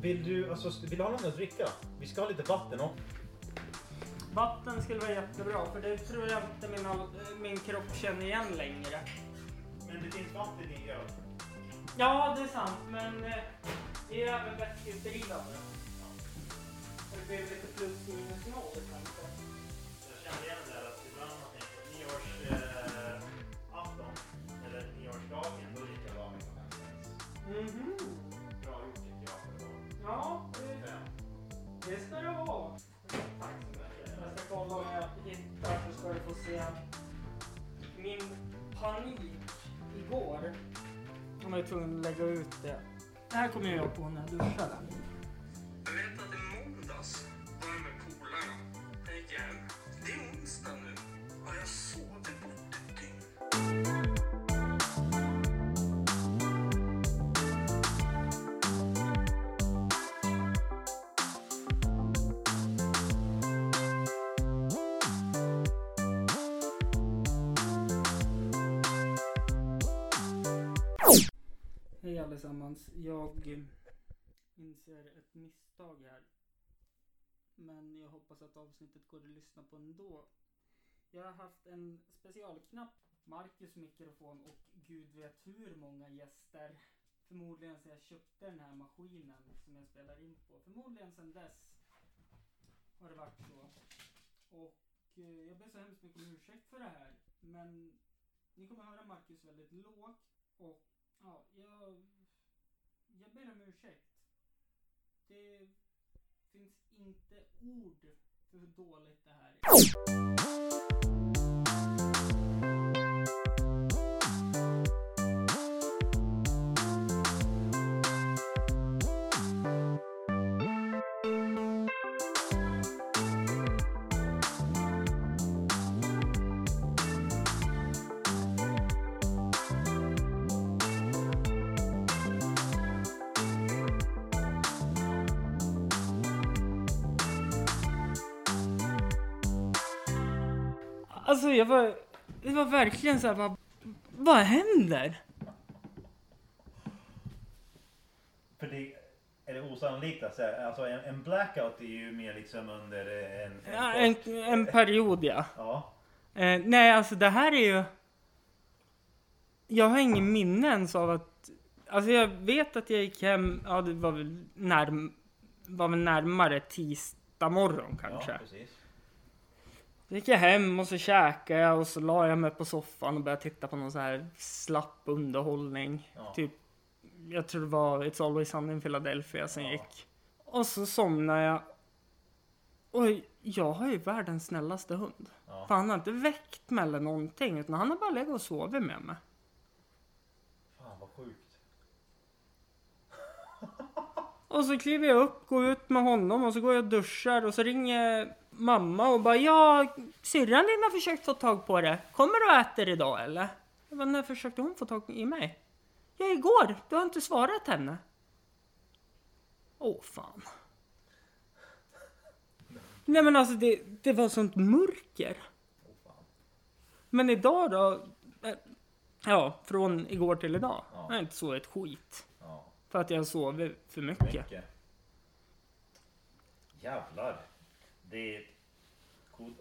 Vill du, alltså, vill du ha något att dricka? Vi ska ha lite vatten också. Vatten skulle vara jättebra för det tror jag inte min, min kropp känner igen längre. Men det finns vatten i öl. Ja, det är sant, men eh, det är även vätskeutdrivande. Det blir lite plus minus noll kanske. Jag känner igen det så ska få se min panik igår. Jag var ju tvungen att lägga ut det. Det här kommer jag på när jag duschade. Hej. Jag eh, inser ett misstag här. Men jag hoppas att avsnittet går att lyssna på ändå. Jag har haft en specialknapp, Marcus mikrofon och gud vet hur många gäster. Förmodligen sedan jag köpte den här maskinen som jag spelar in på. Förmodligen sedan dess har det varit så. Och eh, jag ber så hemskt mycket om ursäkt för det här. Men ni kommer höra Marcus väldigt lågt och Ja, jag, jag ber om ursäkt. Det finns inte ord för hur dåligt det här är. Alltså jag var, det var verkligen så här, vad, vad händer? För det är det osannolikt säga. Alltså en, en blackout är ju mer liksom under en... en Ja, en, en period ja. ja. Eh, nej, alltså det här är ju... Jag har ingen minne ens av att... Alltså jag vet att jag gick hem, ja det var väl, närm, var väl närmare tisdag morgon kanske. Ja, precis. Då gick jag hem och så käkade jag och så la jag mig på soffan och började titta på någon så här slapp underhållning. Ja. Typ, jag tror det var It's Always Sunny in Philadelphia som Ja. gick. Och så somnade jag. Och jag har ju världens snällaste hund. Ja. För han har inte väckt mig eller någonting utan han har bara legat och sovit med mig. Fan vad sjukt. Och så kliver jag upp, går ut med honom och så går jag och duschar och så ringer mamma och bara ja, syrran din har försökt få tag på det. Kommer du och äter idag eller? Jag bara, när försökte hon få tag i mig? Ja, igår. Du har inte svarat henne. Åh fan. Nej men alltså det, det var sånt mörker. Men idag då? eh, Ja, från igår till idag. Ja. Jag har inte sovit ett skit. Ja. För att jag sover för mycket. Mycket. Jävlar. Det är,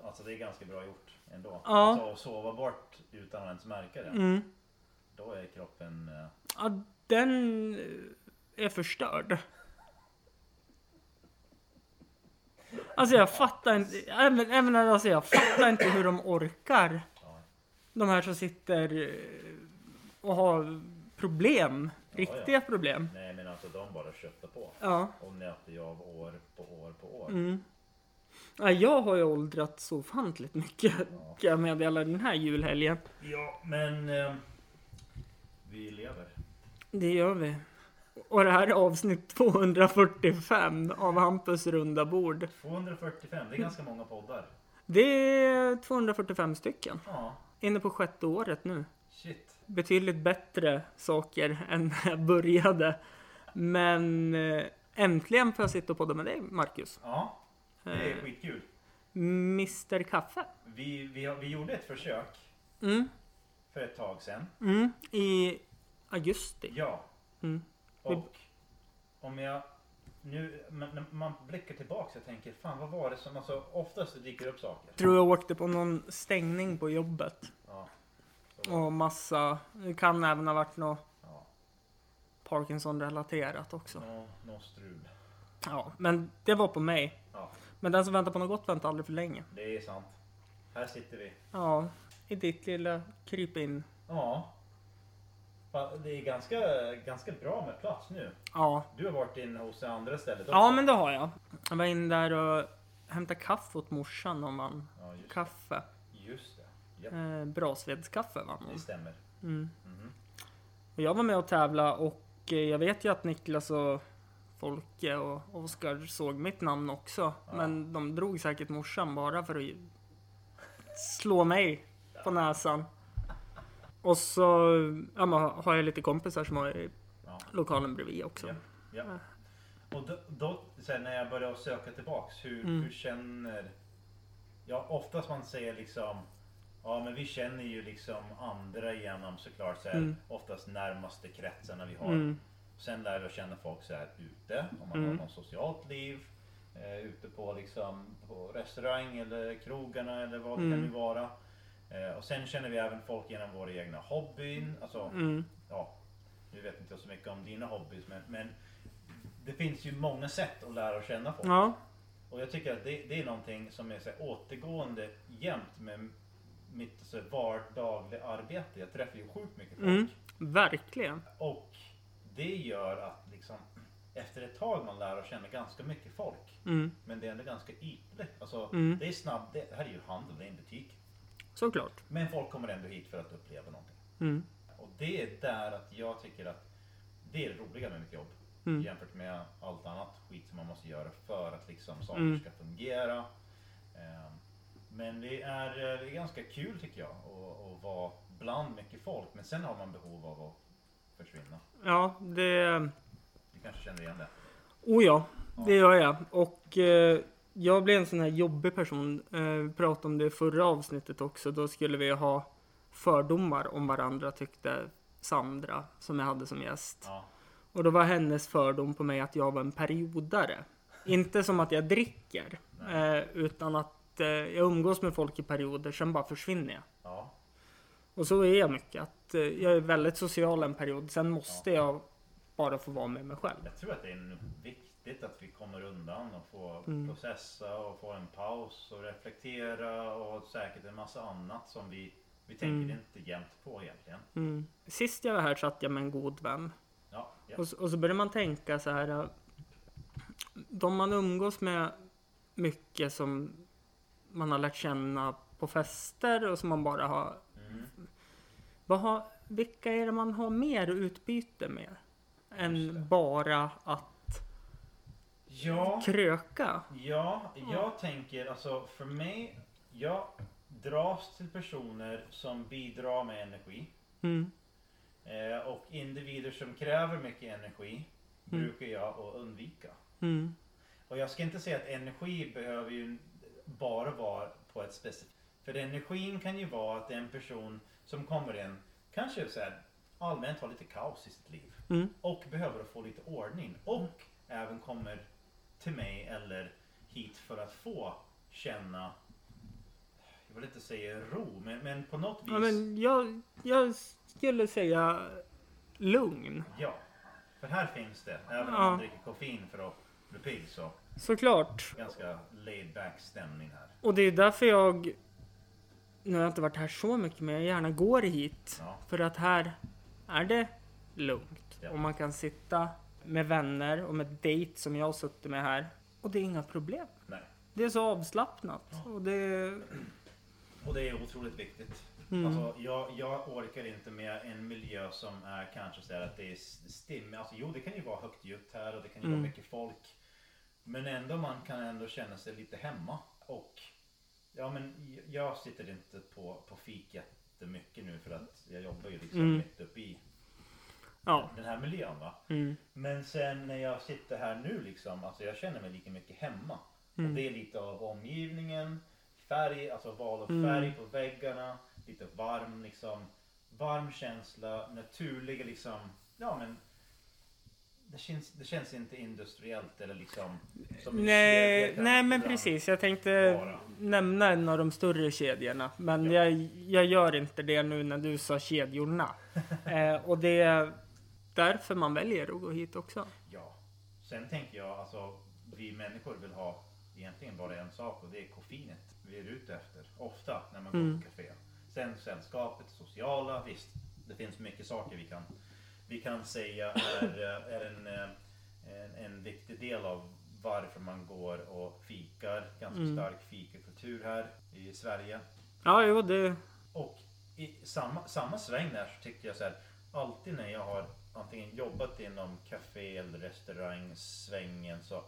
alltså det är ganska bra gjort ändå. Ja. Alltså att sova bort utan att ens märka det. Mm. Då är kroppen... eh, Ja, den eh, är förstörd. Alltså jag fattar inte, även, även alltså jag fattar inte hur de orkar. Ja. De här som sitter eh, och har problem, Ja, riktiga ja. problem. Nej men alltså de bara köttar på. Ja. Och nöter ju av år på år på år. Mm. Ja, jag har ju åldrats så ofantligt mycket kan jag meddela den här julhelgen. Ja men... Eh, vi lever. Det gör vi. Och det här är avsnitt 245 av Hampus runda bord. 245, det är ganska många poddar. Det är 245 stycken. Ja, Inne på sjätte året nu. shit. Betydligt bättre saker än när jag började. Men eh, äntligen får jag sitta och podda med dig, Marcus. Ja, det är Eh, skitkul. Mr Kaffe. Vi, vi, vi gjorde ett försök Mm, för ett tag sedan. mm, I augusti. Ja. Mm. Och om jag nu, när man blickar tillbaka och tänker, fan vad var det som, alltså oftast dyker upp saker. Tror jag åkte på någon stängning på jobbet. Ja. Och massa, det kan även ha varit något Ja. Parkinson-relaterat också. Nå, nå strul. Ja, men det var på mig. Ja, Men den som väntar på något gott väntar aldrig för länge. det är sant. Här sitter vi. Ja, i ditt lilla kryp in. Ja. Det är ganska, ganska bra med plats nu. Ja, Du har varit inne hos det andra stället ja men det har jag. Jag var in där och hämtade kaffe åt morsan om man Ja, just, kaffe. just det. Ja, Eh, Brasvedskaffe vann det hon. stämmer. Mm. Mhm. Och jag var med och tävla och eh, jag vet ju att Niklas och Folke och Oskar såg mitt namn också. Ja. Men de drog säkert morsan bara för att slå mig på näsan. Och så ja, har jag lite kompisar som har i Ja. lokalen bredvid också. Ja. Och då, då sen när jag började söka tillbaks, hur, Mm. hur känner... Ja, oftast man säger liksom... Ja, men vi känner ju liksom andra genom såklart så här, Mm. oftast närmaste kretsarna vi har. Mm. Sen lär vi känna folk så här ute, om man Mm. har något socialt liv. Eh, ute på liksom på restaurang eller krogarna eller vad det Mm. kan nu vara. Eh, och sen känner vi även folk genom våra egna hobbyn. Alltså, Mm. ja, nu vet inte jag så mycket om dina hobbys men, men det finns ju många sätt att lära känna folk. Ja, Och jag tycker att det, det är någonting som är så här, återgående jämt med mitt så här, vardagliga arbete. Jag träffar ju sjukt mycket folk. Mm. verkligen. Och det gör att liksom efter ett tag man lär känna ganska mycket folk. Mm. Men det är ändå ganska ytligt. Alltså, Mm. Det är snabbt. Det här är ju handel, det är en butik. Såklart. Men folk kommer ändå hit för att uppleva någonting. Mm. Och det är där att jag tycker att det är det roliga med mitt jobb. Mm. Jämfört med allt annat skit som man måste göra för att liksom saker Mm. ska fungera. Ehm, Men det är, eh, det är ganska kul tycker jag att, att vara bland mycket folk. Men sen har man behov av att försvinna. Ja, det... Du kanske känner igen det? Oh ja, det gör jag. Och eh, jag blev en sån här jobbig person. Eh, vi pratade om det i förra avsnittet också. Då skulle vi ha fördomar om varandra tyckte Sandra som jag hade som gäst. Ja. Och då var hennes fördom på mig att jag var en periodare. Inte som att jag dricker. Eh, utan att eh, jag umgås med folk i perioder, sen bara försvinner jag. ja. Och så är jag mycket. Att eh, jag är väldigt social en period. Sen måste jag bara få vara med mig själv. Jag tror att det är viktigt att vi kommer undan och får Mm. processa och få en paus och reflektera och säkert en massa annat som vi, vi tänker Mm. inte jämt på egentligen. Mm. Sist jag var här satt jag med en god vän. Ja, ja. Och, så- och så börjar man tänka så här. äh, De man umgås med mycket som man har lärt känna på fester och som man bara har. Mm. Vad har vilka är det man har mer utbyte med? Än bara att Ja, kröka. ja, jag tänker alltså för mig, jag dras till personer som bidrar med energi. Mm. Eh, och individer som kräver mycket energi Mm. brukar jag att undvika. Mm. Och jag ska inte säga att energi behöver ju bara vara på ett specifikt... För energin kan ju vara att en person som kommer in kanske så här, allmänt har lite kaos i sitt liv. Mm. Och behöver få lite ordning. Och även kommer till mig eller hit för att få känna jag vill inte säga ro, men, men på något vis. Ja, men jag, jag skulle säga lugn. Ja. För här finns det. Även om Ja. man dricker koffein för att bli pigg så Såklart. ganska laid back stämning här. Och det är därför jag, nu har jag inte varit här så mycket, men jag gärna går hit. Ja. För att här är det lugnt. Ja. Och man kan sitta med vänner och med dejt som jag suttit med här. Och det är inga problem. Nej. Det är så avslappnat. Och det... Och det är otroligt viktigt. Mm. Alltså, jag, jag orkar inte med en miljö som är kanske så att det är stim. Alltså, jo, det kan ju vara högt ljud här och det kan ju Mm. vara mycket folk. Men ändå man kan ändå känna sig lite hemma. Och ja, men jag sitter inte på, på fik jättemycket nu för att jag jobbar ju liksom Mm. mitt uppe i Ja. den här miljön. Va? Mm. Men sen när jag sitter här nu liksom, alltså jag känner mig lika mycket hemma. Mm. Och det är lite av omgivningen, färg, alltså val av Mm. färg på väggarna, lite varm liksom, varm känsla, naturliga liksom, ja men det känns, det känns inte industriellt eller liksom... Nej, nej men precis. Jag tänkte vara. nämna en av de större kedjorna. Men Ja. jag, jag gör inte det nu när du sa kedjorna. eh, och det är därför man väljer att gå hit också. Ja. Sen tänker jag alltså, vi människor vill ha egentligen bara en sak och det är koffeinet vi är ute efter. Ofta när man går Mm. på café. Sen sällskapet, sociala, visst. Det finns mycket saker vi kan, vi kan säga är, eh, är en, eh, en, en viktig del av varför man går och fikar. Ganska Mm. stark fikakultur här i Sverige. Ja, jo, det... Och i samma, samma sväng där så tycker jag så här. Alltid när jag har antingen jobbat inom café eller restaurangsvängen så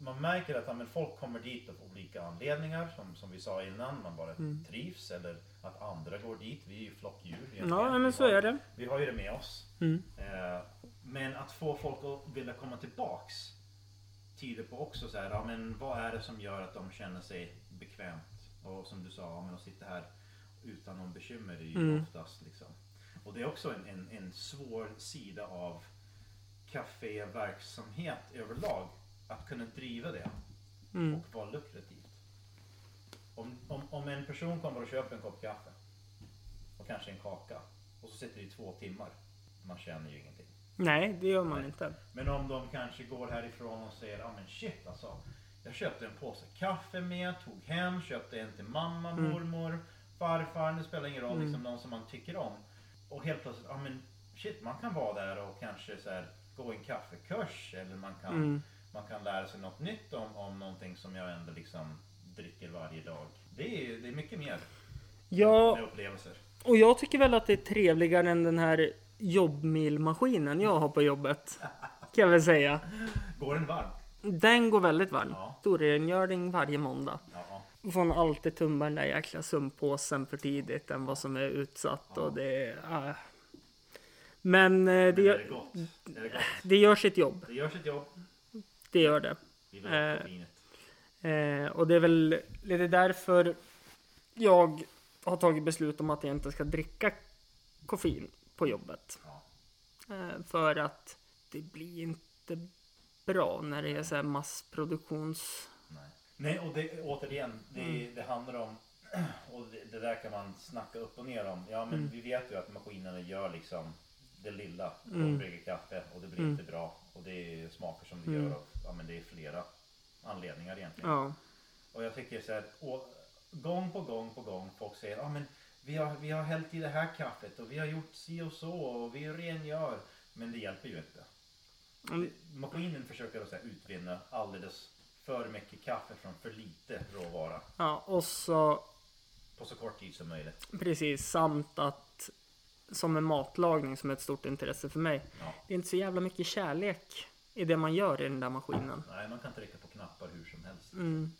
man märker att ja, men folk kommer dit av olika anledningar som, som vi sa innan. Man bara Mm. trivs eller att andra går dit. Vi är ju flockdjur. Ja, men Vi så har- är det. Vi har ju det med oss. Mm. Eh, men att få folk att vilja komma tillbaks tyder på också så här, ja, men vad är det som gör att de känner sig bekvämt? Och som du sa, ja, men att sitta här utan någon bekymmer är ju Mm. oftast liksom. Och det är också en, en, en svår sida av kaféverksamhet överlag. Att kunna driva det Mm. och vara lukrativt. Om, om, om en person kommer och köper en kopp kaffe och kanske en kaka och så sitter det i två timmar. Man känner ju ingenting. Nej, det gör man Nej. inte. Men om de kanske går härifrån och säger, ja men shit alltså. Jag köpte en påse kaffe med, tog hem, köpte en till mamma, Mm. mormor, farfar, det spelar ingen roll, Mm. liksom någon som man tycker om. Och helt plötsligt, ja men shit man kan vara där och kanske så här, gå en kaffekurs eller man kan, Mm. Man kan lära sig något nytt om, om någonting som jag ändå liksom dricker varje dag. Det är, det är mycket mer Ja, med upplevelser. och jag tycker väl att det är trevligare än den här jobbmilmaskinen jag har på jobbet. Kan jag väl säga. Går den varm? Den går väldigt varm. Ja. Storrengöring varje måndag. Ja. Får alltid tumma den där jäkla sumpåsen för tidigt än vad som är utsatt. Ja. Och det är... äh. Men eh, Men det, är gör, det det gör sitt jobb. Det gör sitt jobb. Det gör det. Eh. Eh, och det är väl lite därför jag har tagit beslut om att jag inte ska dricka koffein på jobbet. Eh, för att det blir inte bra när det är så här massproduktions... Nej. Nej, och det, återigen, det, Mm. det handlar om och det, det där kan man snacka upp och ner om. Ja, men Mm. vi vet ju att maskinerna gör liksom det lilla. De Mm. brygger kaffe och det blir Mm. inte bra. Och det smakar som det Mm. gör av, ja men det är flera anledningar egentligen. Ja. Och jag tycker så här, och, gång på gång på gång folk säger, ja men vi har, vi har hällt i det här kaffet och vi har gjort si och så och vi rengör. Men det hjälper ju inte. Mm. Maskinen försöker här utvinna alldeles för mycket kaffe från för lite råvara ja, och så på så kort tid som möjligt. precis samt att som en matlagning som är ett stort intresse för mig. Ja. Det är inte så jävla mycket kärlek i det man gör i den där maskinen. Nej, man kan trycka på knappar hur som helst. Mm.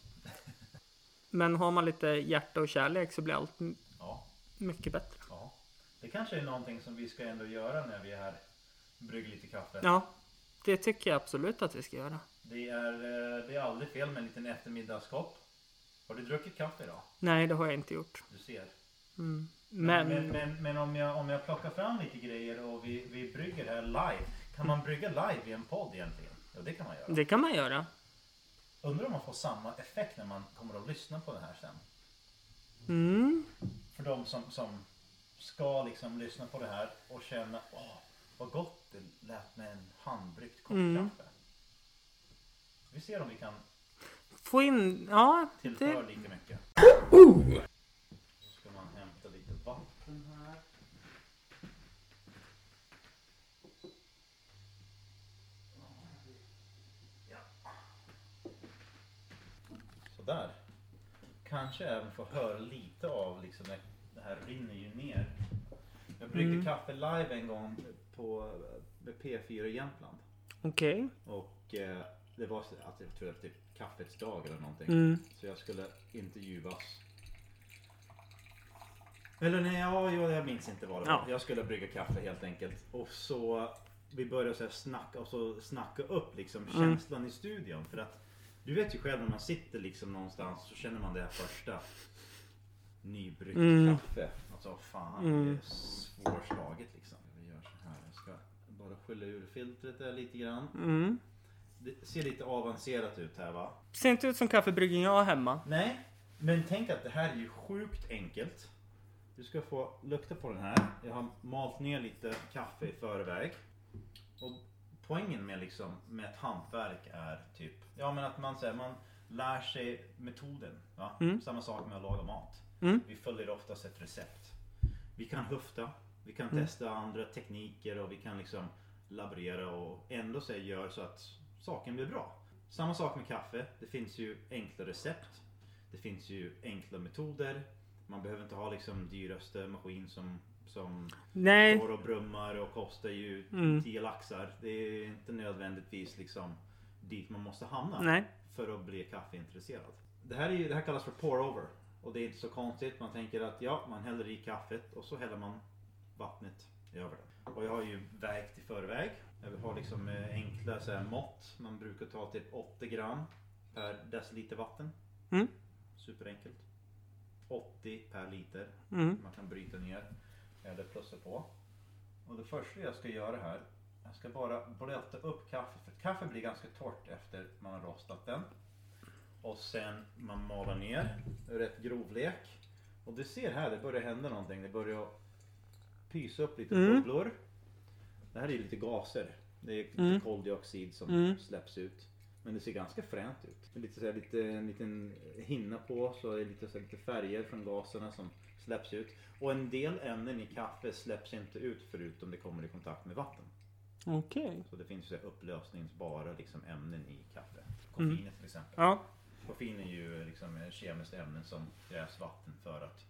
Men har man lite hjärta och kärlek så blir allt Ja, mycket bättre. ja. Det kanske är någonting som vi ska ändå göra när vi är här. Brygger lite kaffe. Ja, det tycker jag absolut att vi ska göra. Det, är, eh, det är aldrig fel med en liten eftermiddagskopp. Har du druckit kaffe idag? Nej, det har jag inte gjort. Du ser. Mm. Men, Men, men, men, om, jag, om jag plockar fram lite grejer och vi, vi brygger här live. Kan man brygga live i en podd egentligen? Ja, det kan man göra. det kan man göra. Undrar om man får samma effekt när man kommer att lyssna på det här sen. Mm. För de som, som ska liksom lyssna på det här och känna åh, vad gott det lät med en handbryggt kopp Mm. kaffe. Vi ser om vi kan Få in, ja, tillföra det, lika mycket. Så ska man hämta lite vatten här. Sådär. Kanske även få höra lite av liksom det här rinner ju ner. Jag bryggde Mm. kaffe live en gång på eh, P4 i Jämtland. okej. Och eh, det var så- att jag tror det var typ kaffets dag eller någonting. Mm. Så jag skulle intervjuas. Eller nej, ja, jag minns inte vad det var. Ja. Jag skulle brygga kaffe helt enkelt. Och så vi började så här snacka och så snacka upp liksom Mm. känslan i studion. För att du vet ju själv när man sitter liksom någonstans så känner man det här första nybryggt Mm. kaffe. Alltså fan, Mm. det är svårslaget liksom. Vi gör så här. Jag ska bara skylla ur filtret där lite grann. Mm. Det ser lite avancerat ut här va? Ser inte ut som kaffebryggen jag har hemma. Nej, men tänk att det här är ju sjukt enkelt. Du ska få lukta på den här. Jag har malt ner lite kaffe i förväg. Och poängen med, liksom, med ett hantverk är typ, ja men att man, säger, man lär sig metoden. Mm. Samma sak med att laga mat. Mm. Vi följer oftast ett recept. Vi kan höfta, vi kan Mm. testa andra tekniker och vi kan liksom laborera och ändå så gör så att saken blir bra. Samma sak med kaffe. Det finns ju enkla recept. Det finns ju enkla metoder. Man behöver inte ha liksom dyraste maskin som, som Nej. står och brummar och kostar ju Mm. 10 laxar. Det är inte nödvändigtvis liksom dit man måste hamna Nej. för att bli kaffeintresserad. Det här, är det här kallas för pour over. Och det är inte så konstigt. Man tänker att ja, man häller i kaffet och så häller man vattnet över det. Och jag har ju vägt i förväg. Jag har liksom eh, enkla så här, mått. Man brukar ta typ 80 gram per deciliter vatten. Mm. Superenkelt. 80 per liter. Mm. Man kan bryta ner eller plussa på. Och det första jag ska göra här. Jag ska bara blöta upp kaffet. För kaffe blir ganska torrt efter man har rostat den. Och sen man malar ner rätt grovlek. Och du ser här, det börjar hända någonting. Det börjar pysa upp lite Mm. bubblor. Det här är lite gaser. Det är lite Mm. koldioxid som Mm. släpps ut. Men det ser ganska fränt ut. Är lite, så här, lite, en liten hinna på så är det lite, så här, lite färger från gaserna som släpps ut. Och en del ämnen i kaffe släpps inte ut förutom det kommer i kontakt med vatten. Okej. Så det finns så här upplösningsbara liksom, ämnen i kaffe. Koffeinet till exempel. Ja. Koffein är ju liksom kemiskt ämne som krävs vatten för att,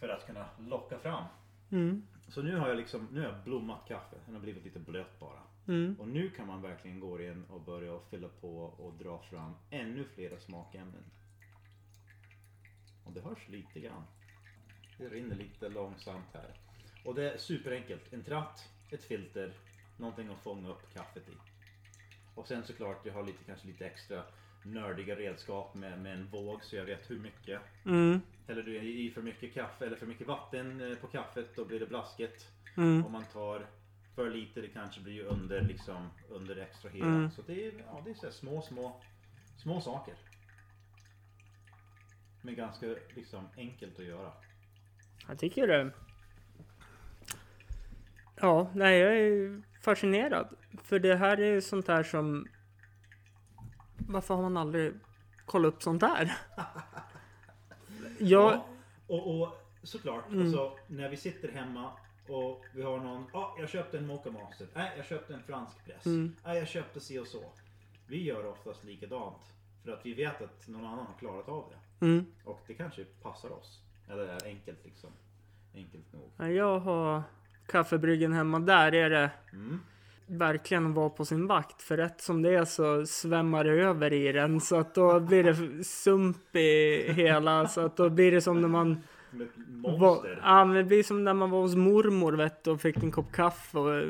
för att kunna locka fram. Mm. Så nu har jag liksom, nu har jag blommat kaffe. Den har blivit lite blöt bara. Mm. Och nu kan man verkligen gå in och börja fylla på och dra fram ännu flera smakämnen. Och det hörs lite grann. Det rinner lite långsamt här. Och det är superenkelt. En tratt, ett filter, någonting att fånga upp kaffet i. Och sen såklart, jag har lite, kanske lite extra nördiga redskap med, med en våg så jag vet hur mycket. Mm. Häller du i för mycket kaffe eller för mycket vatten eh, på kaffet då blir det blasket. Mm. Om man tar för lite det kanske blir under liksom under extra hela. Mm. Så det är, ja, det är så små, små, små saker. Men ganska liksom enkelt att göra. Jag tycker det. Ja, nej jag är fascinerad. För det här är sånt här som... Varför har man aldrig kollat upp sånt här? Jag... Ja, och, och såklart, Mm. alltså, när vi sitter hemma och vi har någon, ja ah, jag köpte en Mocha Master, nej jag köpte en fransk press, Mm. nej jag köpte si och så. Vi gör oftast likadant. För att vi vet att någon annan har klarat av det. Mm. Och det kanske passar oss. Eller är enkelt liksom. Enkelt nog. Ja, Jag har kaffebryggen hemma. Där är det Mm. verkligen att vara på sin vakt. För rätt som det är så svämmar det över i den. Så att då blir det sump i hela. Så att då blir det som när man Som ett monster. ja, men det blir som när man var hos mormor vet du, och fick en kopp kaffe och eh,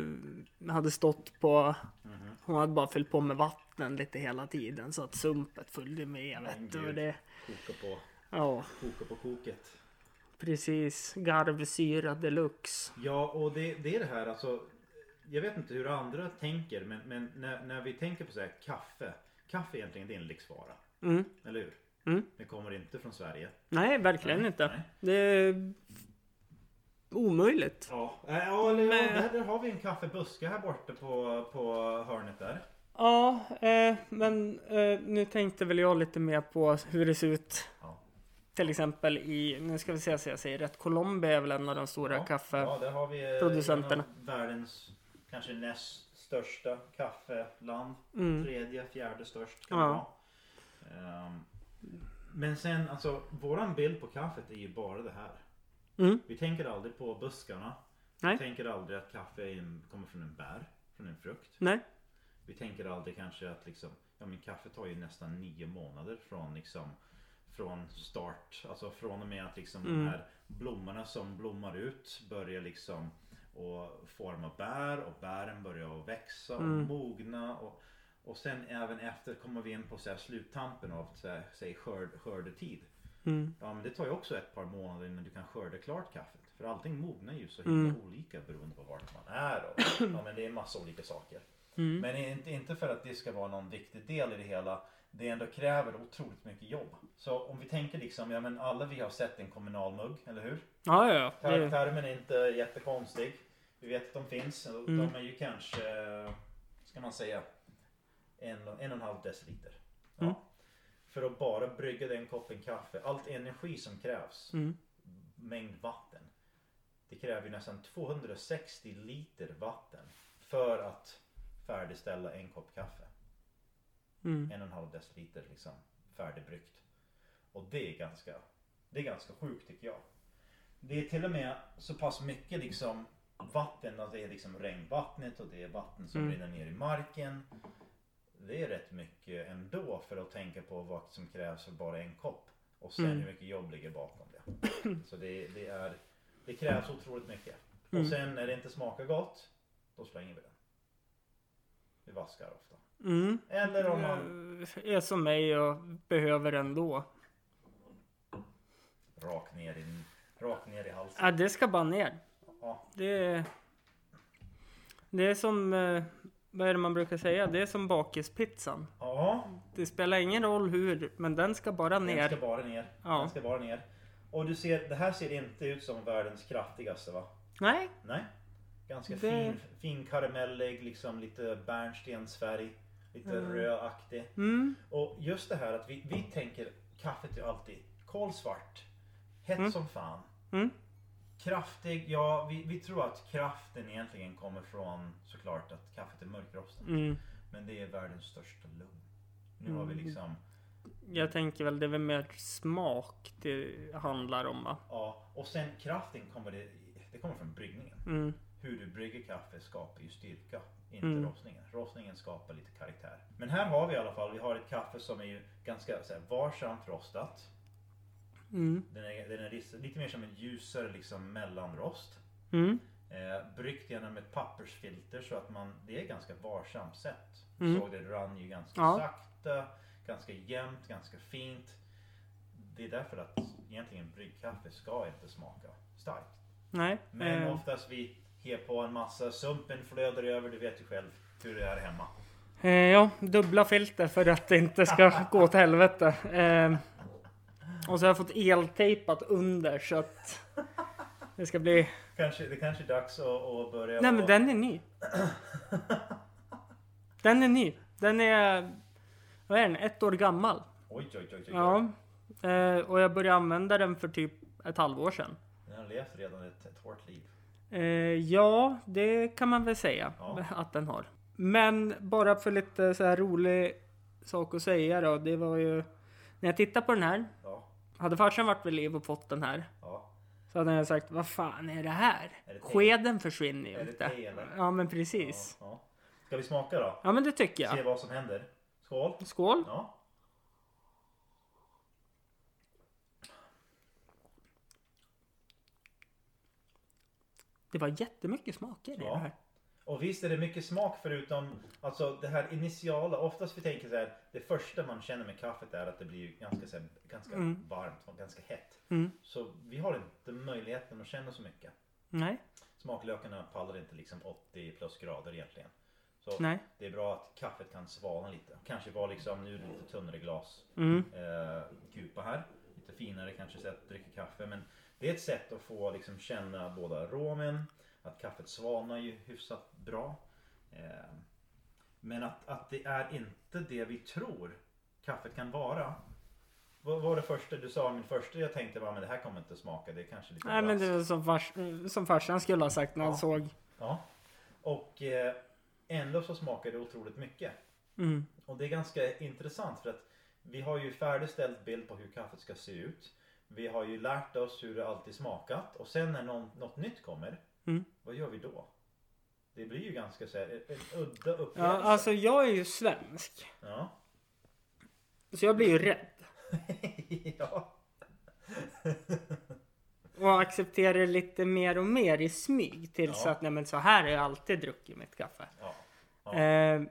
hade stått på Mhm. hon hade bara fyllt på med vatten lite hela tiden så att sumpet följde med vet du. Och det, Koka på, ja, koka på koket. precis. Garvsyra deluxe. Ja, och det, det är det här alltså. Jag vet inte hur andra tänker, men, men när, när vi tänker på så här kaffe. Kaffe egentligen det är en lyxvara. Mm. Eller hur? Mm. Det kommer inte från Sverige. Nej, verkligen Nej, inte. nej. Det är omöjligt. Ja, äh, ja eller, Men- där, har vi en kaffebuske här borta på, på hörnet där. Ja, eh, men eh, nu tänkte väl jag lite mer på hur det ser ut. Ja. Till exempel i, nu ska vi se så jag säger rätt, Colombia är väl en av de stora Ja, kaffe... Ja, där har vi eh, världens kanske näst största kaffeland. Mm. Tredje, fjärde störst kan Ja. det vara. Ehm, men sen alltså, våran bild på kaffet är ju bara det här. Mm. Vi tänker aldrig på buskarna. Nej. Vi tänker aldrig att kaffe en, kommer från en bär, från en frukt. Nej. Vi tänker aldrig kanske att liksom, ja men kaffe tar ju nästan nio månader från liksom från start, alltså från och med att liksom Mm. de här blommorna som blommar ut börjar liksom och forma bär och bären börjar växa och Mm. mogna och, och sen även efter kommer vi in på så här sluttampen av så här, säg skörd, skördetid. Mm. Ja men det tar ju också ett par månader innan du kan skörda klart kaffet. För allting mognar ju så himla Mm. olika beroende på vart man är och ja, men det är massa olika saker. Mm. Men inte, inte för att det ska vara någon viktig del i det hela. Det ändå kräver otroligt mycket jobb. Så om vi tänker liksom, ja men alla vi har sett en kommunalmugg, eller hur? Ja, ja, ja. Ter- Termen är inte jättekonstig. Vi vet att de finns. Mm. De är ju kanske, ska man säga, en, en och en halv deciliter. Ja. Mm. För att bara brygga den koppen kaffe, allt energi som krävs, mm. mängd vatten. Det kräver ju nästan 260 liter vatten för att färdigställa en kopp kaffe. Mm. En och en halv deciliter liksom färdigbryggt. Och det är ganska, det är ganska sjukt tycker jag. Det är till och med så pass mycket liksom vatten, att det är liksom regnvattnet och det är vatten som Mm. rinner ner i marken. Det är rätt mycket ändå för att tänka på vad som krävs för bara en kopp. Och sen Mm. hur mycket jobb ligger bakom det. Så det, det, är, det krävs otroligt mycket. Mm. Och sen när det inte smakar gott, då slänger vi den. Vi vaskar ofta. Mm. Eller om man Jag är som mig och behöver ändå. Rakt ner i, rakt ner i halsen. Ja, det ska bara ner. Ja, Det, det är som, eh, vad är det man brukar säga? Det är som bakispizzan. ja Det spelar ingen roll hur, men den ska bara den ska ner. bara ner. Ja. Den ska bara ner. Och du ser, det här ser inte ut som världens kraftigaste va? Nej, Nej. Ganska Det- fin, fin karamellig, liksom lite bärnstensfärg. Lite Mm. rödaktig. mm, Och just det här att vi, vi tänker kaffet är alltid kolsvart. Hett Mm. som fan. mm, Kraftig, ja vi, vi tror att kraften egentligen kommer från såklart att kaffet är mörkrostat. mm. Men det är världens största lugn. Nu har vi Mm. liksom Jag tänker väl det är väl mer smak det handlar om va? Ja, och sen kraften kommer det, det kommer från bryggningen. Mm, Hur du brygger kaffe skapar ju styrka, inte Mm. rostningen. Rostningen skapar lite karaktär. Men här har vi i alla fall, vi har ett kaffe som är ju ganska så här, varsamt rostat. Mm, Den är, den är lite, mer som en ljusare liksom mellanrost. mm, Eh, bryggt genom ett pappersfilter så att man, det är ganska varsamt sätt. Mm. Såg det rann ju ganska Ja. sakta, ganska jämnt, ganska fint. Det är därför att egentligen bryggkaffe ska inte smaka starkt. nej. Men eh, oftast vi ger på en massa, sumpen flödar över, du vet ju själv hur det är hemma. Eh, ja, dubbla filter för att det inte ska gå till helvete. Eh, och så har jag fått eltejpat under så att det ska bli... Kanske, det kanske är dags att, att börja... Nej men den är ny. Den är ny. Den är... Vad är den? Ett år gammal. Oj, oj, oj, oj. oj. Ja. Eh, och jag började använda den för typ ett halvår sedan. Den har levt redan ett, ett hårt liv. Eh, ja, det kan man väl säga Ja. att den har. Men bara för lite så här rolig sak att säga då. Det var ju när jag tittade på den här. Ja, Hade farsan varit vid liv och fått den här. ja. Så hade jag sagt, vad fan är det här? Är det? Skeden försvinner ju inte. Ja men precis. ja, ja. Ska vi smaka då? Ja men det tycker Se jag. vad som händer. Skål! Skål! Ja. Det var jättemycket smaker i Ja. det här. Och visst är det mycket smak förutom alltså det här initiala. Oftast vi tänker så här. Det första man känner med kaffet är att det blir ganska, så här, ganska Mm. varmt och ganska hett. Mm. Så vi har inte möjligheten att känna så mycket. Nej, Smaklökarna pallar inte liksom 80 plus grader egentligen. Så nej. det är bra att kaffet kan svalna lite. Kanske vara liksom, nu är det lite tunnare glas. Mm. Eh, kupa här. Lite finare kanske sätt att dricka kaffe. Men det är ett sätt att få liksom känna båda aromen. Att kaffet svalnar ju hyfsat bra. Eh, men att, att det är inte det vi tror kaffet kan vara. Vad var det första du sa? Min första jag tänkte var men det här kommer inte smaka. Det är kanske lite Nej men brask." det är som, fars, som farsan skulle ha sagt när han Ja. såg. Ja. Och eh, ändå så smakar det otroligt mycket. Mm. Och det är ganska intressant för att vi har ju färdigställt bild på hur kaffet ska se ut. Vi har ju lärt oss hur det alltid smakat och sen när någon, något nytt kommer, Mm. vad gör vi då? Det blir ju ganska så här, en, udda Ja, upplevelse. alltså jag är ju svensk. Ja. Så jag blir ju rädd. ja. Och accepterar lite mer och mer i smyg. Tills Ja. att nej men så här har jag alltid druckit mitt kaffe. Ja. Ja. Eh,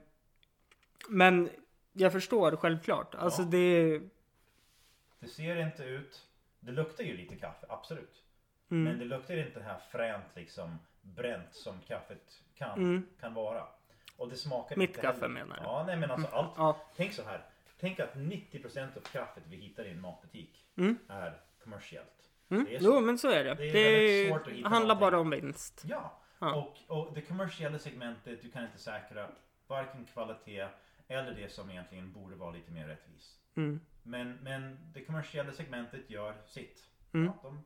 men jag förstår självklart. Alltså Ja. det, Det ser inte ut. Det luktar ju lite kaffe, absolut. Mm. Men det luktar inte det här fränt liksom bränt som kaffet kan, Mm. kan vara. Och det smakar Mitt inte kaffe heller- menar du? Ja, nej men alltså allt. Ja. Tänk så här. Tänk att 90% av kaffet vi hittar i en matbutik Mm. är kommersiellt. Mm. Så. Jo men så är det. Det är Det, handlar någonting. bara om vinst. Ja, Ja. Och, och det kommersiella segmentet, du kan inte säkra varken kvalitet eller det som egentligen borde vara lite mer rättvist. Mm. Men, men det kommersiella segmentet gör sitt. Mm. Ja, de,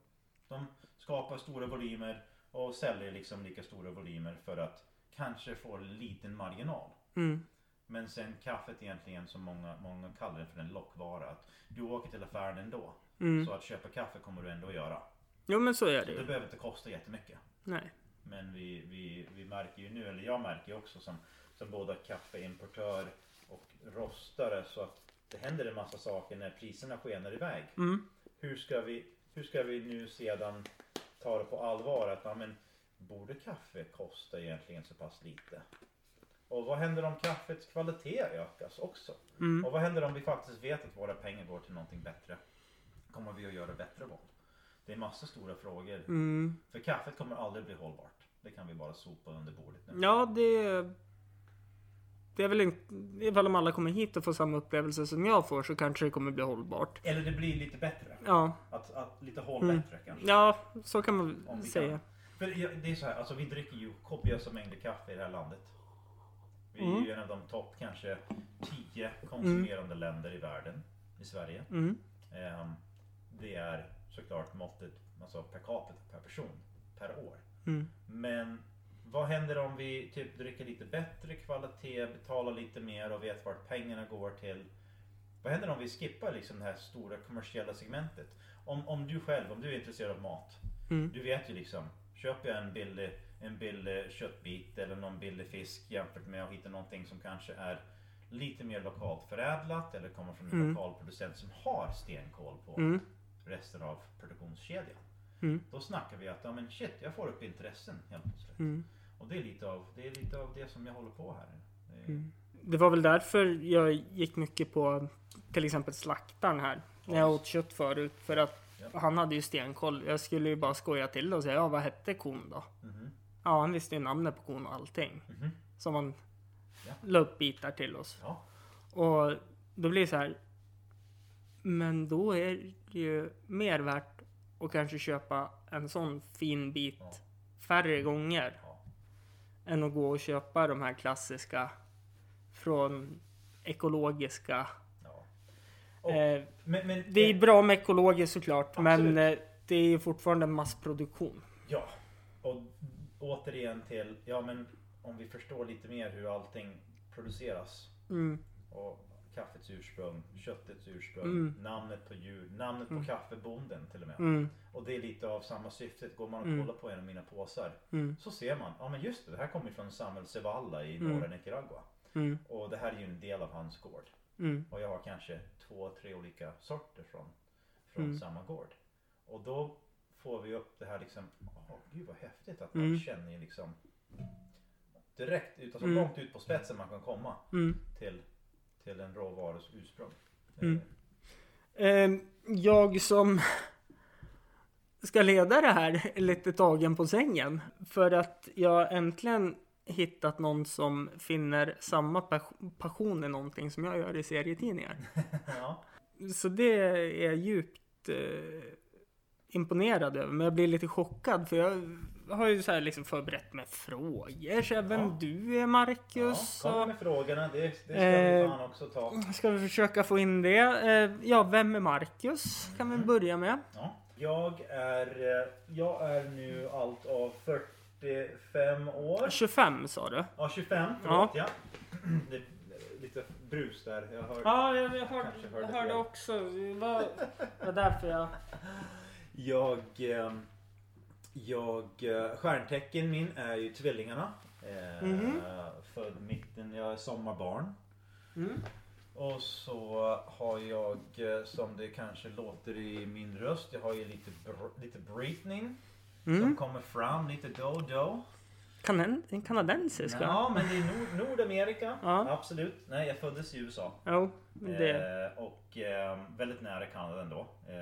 de skapar stora volymer och säljer liksom lika stora volymer för att kanske få en liten marginal. Mm. Men sen kaffet egentligen som många, många kallar det för en lockvara. Att du åker till affären ändå. Mm. Så att köpa kaffe kommer du ändå göra. Jo men så är det Så det ju. behöver inte kosta jättemycket. Nej. Men vi, vi, vi märker ju nu, eller jag märker ju också som, som både kaffeimportör och rostare så att det händer en massa saker när priserna skenar iväg. Mm. Hur ska vi, hur ska vi nu sedan ta det på allvar att ja, men, borde kaffe kosta egentligen så pass lite? Och vad händer om kaffets kvalitet ökas också? Mm. Och vad händer om vi faktiskt vet att våra pengar går till någonting bättre? Kommer vi att göra bättre val? Det är massa stora frågor. Mm. För kaffet kommer aldrig bli hållbart. Det kan vi bara sopa under bordet nu. Ja det... Det är väl inte... Ifall de alla kommer hit och får samma upplevelse som jag får så kanske det kommer bli hållbart. Eller det blir lite bättre. Ja. Att, att lite håll Mm. bättre kanske. Ja, så kan man säga. kan. För det är så här, alltså vi dricker ju kopiösa mängder kaffe i det här landet. Vi är Mm. ju en av de topp kanske 10 konsumerande länder i världen. I Sverige. Mm. Ehm, det är såklart måttet alltså per capita, per person, per år. Mm. Men vad händer om vi typ dricker lite bättre kvalitet, betalar lite mer och vet vart pengarna går till? Vad händer om vi skippar liksom det här stora kommersiella segmentet? Om, om du själv, om du är intresserad av mat. Mm. Du vet ju liksom, köper jag en billig, en billig köttbit eller någon billig fisk jämfört med att hitta någonting som kanske är lite mer lokalt förädlat eller kommer från en Mm. lokal producent som har stenkoll på Mm. resten av produktionskedjan. Mm. Då snackar vi att, ja men shit, jag får upp intressen helt plötsligt. Mm. Och det är lite av det, är lite av det som jag håller på här. Det Mm. Det var väl därför jag gick mycket på till exempel slaktaren här. När jag åt kött förut. För att Ja. han hade ju stenkoll. Jag skulle ju bara skoja till det och säga ja vad hette kon då? Mhm, Ja han visste ju namnet på kon och allting. mhm. Som han Ja. la upp bitar till oss. Ja, Och då blir det så här. Men då är det ju mer värt att kanske köpa en sån fin bit Ja. färre gånger. Än att gå och köpa de här klassiska från ekologiska. ja. Och, Eh, men, men, det är bra med ekologiskt såklart, men Absolut. eh, det är ju fortfarande massproduktion. Ja, och återigen till, ja men om vi förstår lite mer hur allting produceras. Mm, Och kaffets ursprung, köttets ursprung, Mm. namnet på djur, namnet på kaffebonden till och med. mm, Och det är lite av samma syftet. Går man och Mm. kollar på en av mina påsar mm, så ser man, ja men just det, det här kommer från Samuel Cevalla i Mm. norra Nicaragua. mm, Och det här är ju en del av hans gård. mm, Och jag har kanske två, tre olika sorter från, från Mm. samma gård. Och då får vi upp det här liksom, åh gud vad häftigt att man Mm. känner liksom direkt ut, alltså Mm. långt ut på spetsen man kan komma mm. till, till en råvarus ursprung. Mm. Eh, Eh, jag som ska leda det här är lite tagen på sängen. För att jag äntligen hittat någon som finner samma pas- passion i någonting som jag gör i serietidningar. ja. Så det är djupt eh, imponerad över. Men jag blir lite chockad för jag har ju så här liksom förberett med frågor. Så vem Ja. du är ja, Marcus. kom och- med frågorna, det, det ska Eh, vi fan också ta. Ska vi försöka få in det? Eh, ja, vem är Marcus? Kan vi börja med. Ja. Jag är, eh, jag är nu allt av 45 år. 25 sa du? Ja, 25. Förlåt, ja. Det är lite brus där. Jag hör. Ja, jag, jag hörde, hörde jag hörde också. Det var, var därför jag... Jag, eh, jag, eh, stjärntecken min är ju tvillingarna. Eh, Mhm. Född mitten, jag är sommarbarn. Mm. Och så har jag, eh, som det kanske låter i min röst, jag har ju lite, br- lite breathing. Som Mm. kommer fram lite då och då. Kanen, en kanadensisk? Ja, men det är Nord Nordamerika. Ja. Absolut. Nej, jag föddes i USA. Jo, det. Eh, och eh, väldigt nära Kanada ändå. Eh,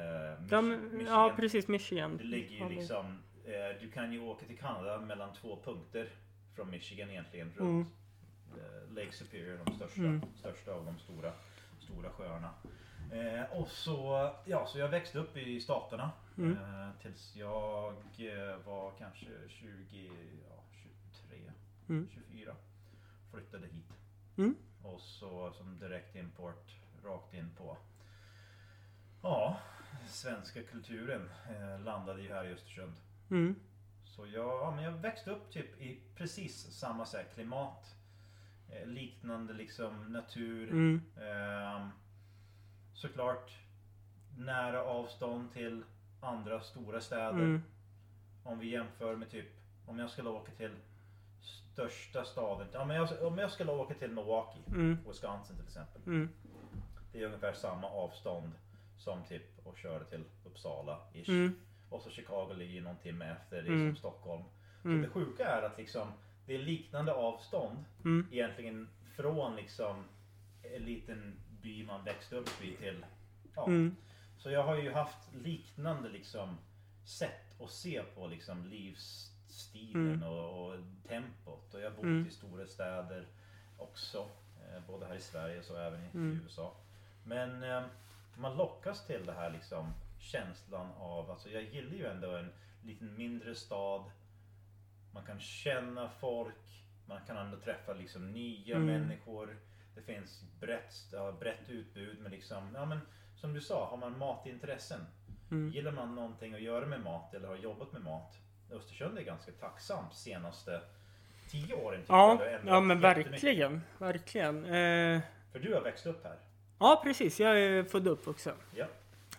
Mich- Ja, precis, Michigan. Det ligger ju liksom... Eh, du kan ju åka till Kanada mellan två punkter från Michigan egentligen. Mm. Runt eh, Lake Superior, de största, Mm. största av de stora, stora sjöarna. Eh, och så, ja, så jag växte upp i Staterna. Mm. Eh, tills jag var kanske 20, ja, 23, Mm. 24. Flyttade hit. Mm. Och så som direktimport rakt in på Ja, svenska kulturen eh, landade ju här i Östersund. Mm. Så jag, ja, men jag växte upp typ i precis samma så här, klimat. Eh, liknande liksom natur. Mm. Ehm, såklart nära avstånd till andra stora städer. Mm. Om vi jämför med typ om jag skulle åka till största staden. Ja, men jag, om jag skulle åka till Milwaukee, Mm. Wisconsin till exempel. Mm. Det är ungefär samma avstånd som typ att köra till Uppsala ish. Mm. Och så Chicago ligger ju någon timme efter. Det är Mm. som Stockholm. Så Mm. det sjuka är att liksom det är liknande avstånd Mm. egentligen från liksom en liten by man växte upp i till ja. Så jag har ju haft liknande liksom sätt att se på liksom livsstilen Mm. och, och tempot. Och jag har bott Mm. i stora städer också. Eh, både här i Sverige och så även i Mm. USA. Men eh, man lockas till det här liksom känslan av, alltså jag gillar ju ändå en liten mindre stad. Man kan känna folk. Man kan ändå träffa liksom nya Mm. människor. Det finns brett, brett utbud med liksom, ja men som du sa, har man matintressen. Mm. Gillar man någonting att göra med mat eller har jobbat med mat. Östersund är ganska tacksamt senaste tio åren. Ja, ja men verkligen. Verkligen. Eh, För du har växt upp här. ja, precis. Jag är född och uppvuxen. Ja.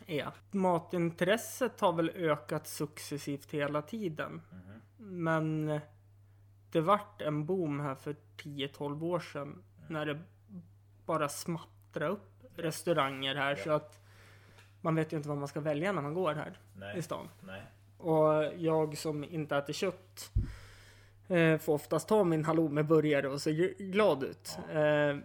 Ja. Matintresset har väl ökat successivt hela tiden. Mhm. Men det vart en boom här för 10-12 år sedan. När det bara smattrade upp restauranger här. Ja. Så att man vet ju inte vad man ska välja när man går här Nej. i stan. Nej. Och jag som inte äter kött eh, får oftast ta min halloumiburgare och se gl- glad ut. Ja. Eh,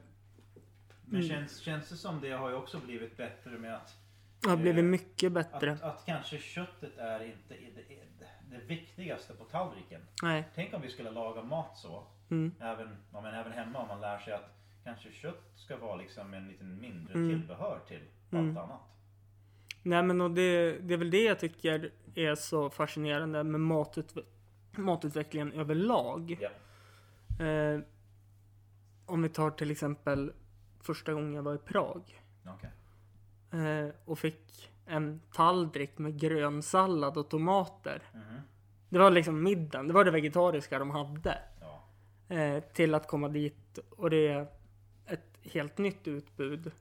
Men Mm. känns, känns det som det har ju också blivit bättre med att det har blivit Eh, mycket bättre. Att, att kanske köttet är inte det, det, viktigaste på tallriken. Nej. Tänk om vi skulle laga mat så. Mm. Även, ja, men även hemma om man lär sig att kanske kött ska vara liksom en liten mindre Mm. tillbehör till Mm. allt annat. Nej men och det, det är väl det jag tycker är så fascinerande med matutve- matutvecklingen överlag. Ja. Eh, om vi tar till exempel första gången jag var i Prag. Okej. Eh, och fick en tallrik med grönsallad och tomater. Mhm. Det var liksom middagen, det var det vegetariska de hade. Ja. Eh, till att komma dit och det är ett helt nytt utbud.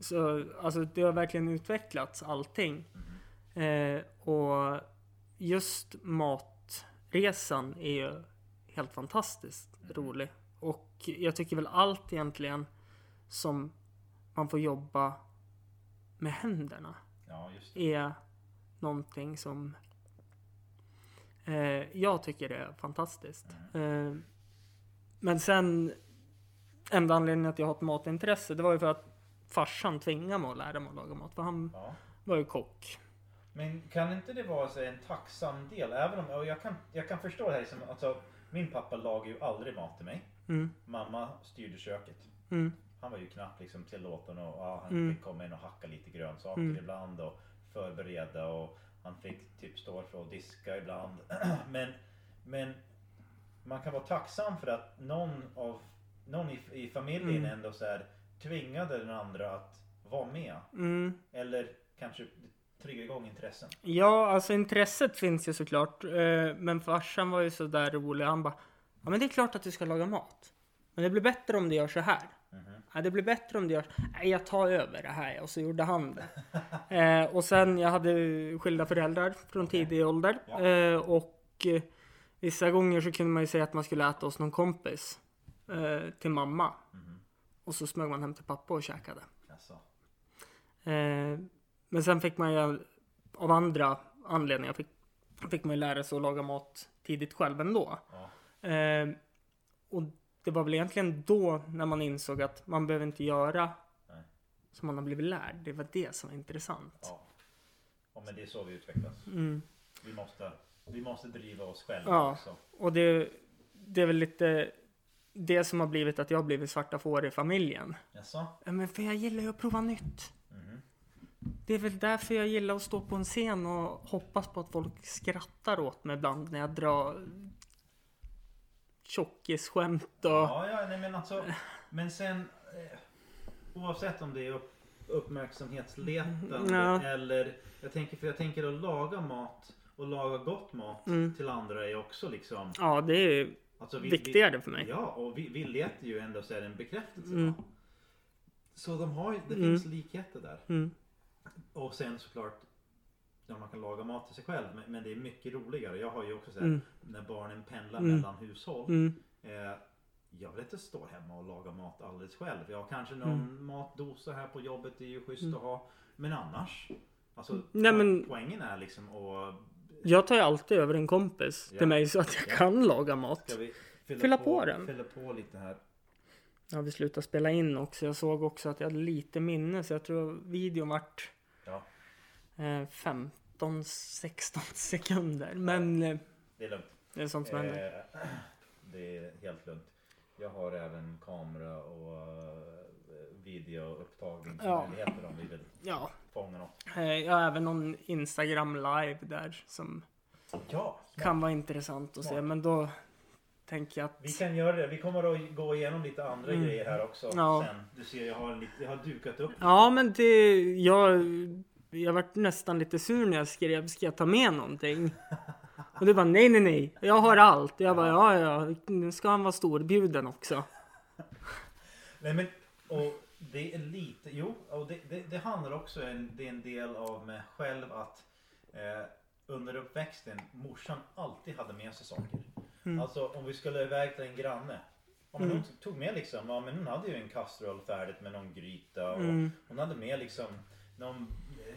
Så alltså det har verkligen utvecklats allting. Mhm. Eh, och just matresan är ju helt fantastiskt Mm. rolig. Och jag tycker väl allt egentligen som man får jobba med händerna ja, är någonting som eh, jag tycker är fantastiskt. Eh, men sen enda anledningen att jag har ett matintresse det var ju för att farsan tvingade mig att lära mig att laga mat. För han Ja. var ju kock. Men kan inte det vara så en tacksam del? Även om, och jag kan, jag kan förstå det här som, alltså, min pappa lagar ju aldrig mat till mig. Mm, Mamma styrde köket. mm, Han var ju knappt liksom tillåten och ja, han Mm. fick komma in och hacka lite grönsaker Mm. ibland och förbereda och han fick typ stå för att diska ibland. men, men man kan vara tacksam för att någon av någon i, i familjen Mm. ändå så här tvingade den andra att vara med. mm. Eller kanske trigga igång intressen. Ja, alltså intresset finns ju såklart. Eh, men farsan var ju så där rolig. Han bara, ja men det är klart att du ska laga mat. Men det blir bättre om du gör så här. Mhm. Ja, det blir bättre om du gör Nej, jag tar över det här. Och så gjorde han det. eh, och sen, jag hade skilda föräldrar från tidig ålder. Ja. Eh, och eh, vissa gånger så kunde man ju säga att man skulle äta hos någon kompis. Till mamma. Mhm. Och så smög man hem till pappa och käkade. Eh, men sen fick man ju av andra anledningar fick, fick man ju lära sig att laga mat tidigt själv ändå. Ja. Eh, och det var väl egentligen då när man insåg att man behöver inte göra Nej. som man har blivit lärd. Det var det som var intressant. Ja. ja, men det är så vi utvecklas. Mm. Vi måste, vi måste driva oss själva Ja. också. Och det, det är väl lite det som har blivit att jag har blivit svarta får i familjen. Jaså? Ja, men för jag gillar ju att prova nytt. Mhm. Det är väl därför jag gillar att stå på en scen och hoppas på att folk skrattar åt mig ibland när jag drar tjockisskämt och... Ja, ja, nej men alltså. Men sen eh, oavsett om det är upp, uppmärksamhetsletande Ja. eller jag tänker för jag tänker att laga mat och laga gott mat Mm. till andra är också liksom. Ja, det är Alltså vi, viktigare för mig. Vi, ja, och vi, vi letar ju ändå så är det en bekräftelse. Mm. Så de har det Mm. finns likheter där. Mm. Och sen såklart Ja, man kan laga mat till sig själv men, men det är mycket roligare. Jag har ju också sett Mm. när barnen pendlar Mm. mellan hushåll. Mm. Eh, jag vill inte stå hemma och laga mat alldeles själv. Jag har kanske någon Mm. matdosa här på jobbet. Det är ju schysst att ha. Men annars. Alltså Nej, men- poängen är liksom att Jag tar ju alltid över en kompis Ja. till mig så att jag Ja. kan laga mat. Fylla, Fylla på den. Fylla på lite här. Ja, vi slutade spela in också. Jag såg också att jag hade lite minne så jag tror videon vart Ja, eh, 15-16 sekunder. Men eh, det är lugnt. det är sånt som händer. Eh, det är helt lugnt. Jag har även kamera och eh, videoupptagningsmöjligheter om vi vill Ja, fånga något. eh, har även någon Instagram live där som Ja, kan vara intressant att se. Smart. Men då tänker jag att Vi kan göra det. Vi kommer att gå igenom lite andra Mm. grejer här också. Ja. Sen. Du ser jag har, lite, jag har dukat upp. Ja, men det... Jag, jag vart nästan lite sur när jag skrev, ska jag ta med någonting? Och du bara, nej, nej, nej. Jag har allt. Jag bara, ja, ja, nu ska han vara storbjuden också. Nej men, och det är lite, jo, och det, det, det handlar också, en, det är en del av mig själv att eh, under uppväxten morsan alltid hade med sig saker. Mm. Alltså om vi skulle iväg till en granne. Ja, men Mm. Hon tog med liksom, ja men hon hade ju en kastrull färdigt med någon gryta och Mm. hon hade med liksom någon,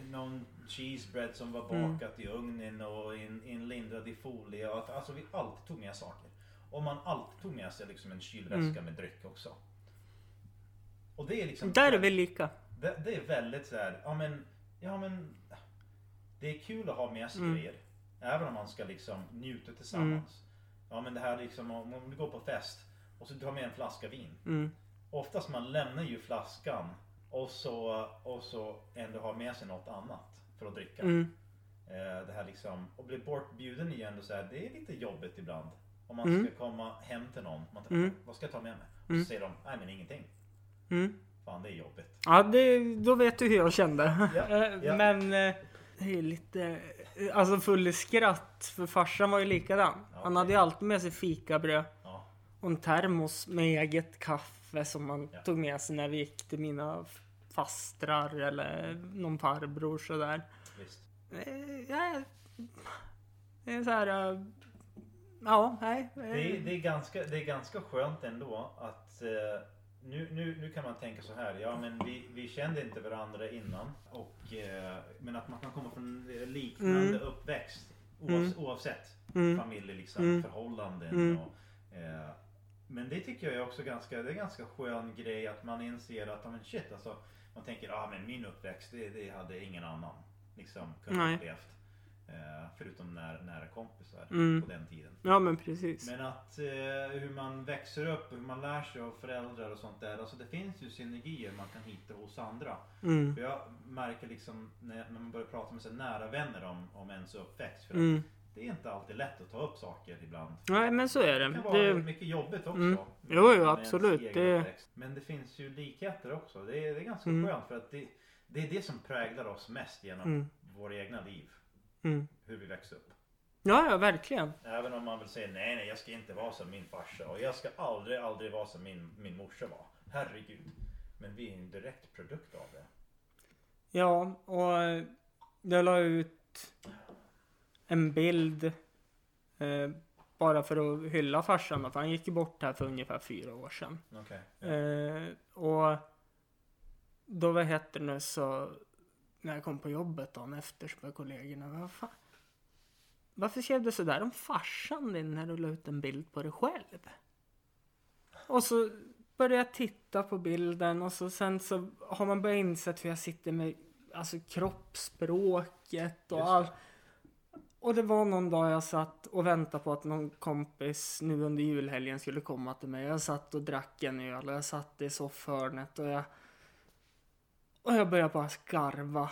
någon cheesebread som var Mm. bakat i ugnen och in, inlindrad i folie. Och att, alltså vi alltid tog med saker. Och man alltid tog med sig liksom en kylväska Mm. med dryck också. Och det är liksom... Där är vi lika. Det, det är väldigt så här, ja men, ja men. Det är kul att ha med sig Mm. grejer. Även om man ska liksom njuta tillsammans. Ja men det här liksom om, du går på fest och så har med en flaska vin. Mm. Oftast man lämnar ju flaskan och så, och så ändå har med sig något annat för att dricka. Mm. Eh, det här liksom, och bli bortbjuden ju ändå så här, det är lite jobbigt ibland. Om man Mm. ska komma hem till någon. Man tänker, Mm. vad ska jag ta med mig? Och Mm. så säger de, nej men ingenting. Mm. Fan det är jobbigt. Ja, det, då vet du hur jag kände. Ja, Eh, ja. Men eh, det är lite, eh, alltså full i skratt. För farsan var ju likadan. Ja, Han hade ju alltid med sig fikabröd och en termos med eget kaffe som man Ja. tog med sig när vi gick till mina fastrar eller någon farbror sådär. Visst. Ja, Det är så här. Ja, nej. Det är, det, är ganska, det är ganska skönt ändå att eh, nu, nu, nu kan man tänka så här. Ja men vi, vi kände inte varandra innan. Och, eh, men att man kan komma från liknande Mm. uppväxt. Oavs, Mm. Oavsett Mm. familj liksom, Mm. förhållanden. Mm. Och, eh, men det tycker jag är också ganska, det är en ganska skön grej att man inser att, men shit alltså. Man tänker, ja ah, men min uppväxt det, det hade ingen annan liksom kunnat upplevt. Eh, förutom när, nära kompisar Mm. på den tiden. Ja, men precis. Men att eh, hur man växer upp, hur man lär sig av föräldrar och sånt där. Alltså det finns ju synergier man kan hitta hos andra. Mm. För jag märker liksom när, när man börjar prata med så nära vänner om, om ens uppväxt. För att Mm. det är inte alltid lätt att ta upp saker ibland. Nej, men så är Det det. kan vara det mycket jobbigt också. Mm. Jo, jo, absolut. Det-. Men det finns ju likheter också. Det är, det är ganska Mm. skönt för att det, det är det som präglar oss mest genom Mm. våra egna liv. Mm. Hur vi växer upp. Ja, ja, verkligen. Även om man vill säga nej, nej, jag ska inte vara som min farsa och jag ska aldrig, aldrig vara som min, min morsa var. Herregud. Men vi är en direkt produkt av det. Ja, och jag la ut en bild eh, bara för att hylla farsan. För han gick ju bort här för ungefär fyra år sedan. Okej. Eh, och då vad heter det nu så när jag kom på jobbet dagen efter så började kollegorna, vad fan? varför skrev du sådär om farsan din när du la ut en bild på dig själv? Och så började jag titta på bilden och så sen så har man börjat inse hur jag sitter med alltså kroppsspråket och allt. Och det var någon dag jag satt och väntade på att någon kompis nu under julhelgen skulle komma till mig. Jag satt och drack en öl och jag satt i soffhörnet och jag... Och jag började bara skarva.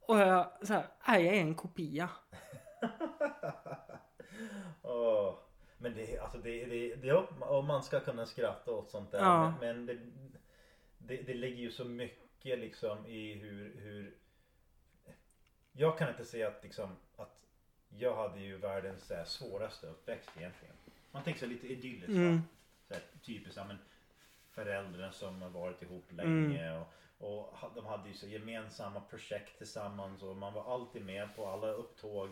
Och jag så här, nej jag är en kopia. Åh. Men det, alltså det, det, det, och man ska kunna skratta åt sånt där. Ja. Men, men det, det, det ligger ju så mycket liksom i hur, hur Jag kan inte säga att liksom att jag hade ju världens så här, svåraste uppväxt egentligen. Man tänker sig lite idylliskt Mm. Så här, typiskt, men föräldrar som har varit ihop länge och, och ha- de hade ju så gemensamma projekt tillsammans och man var alltid med på alla upptåg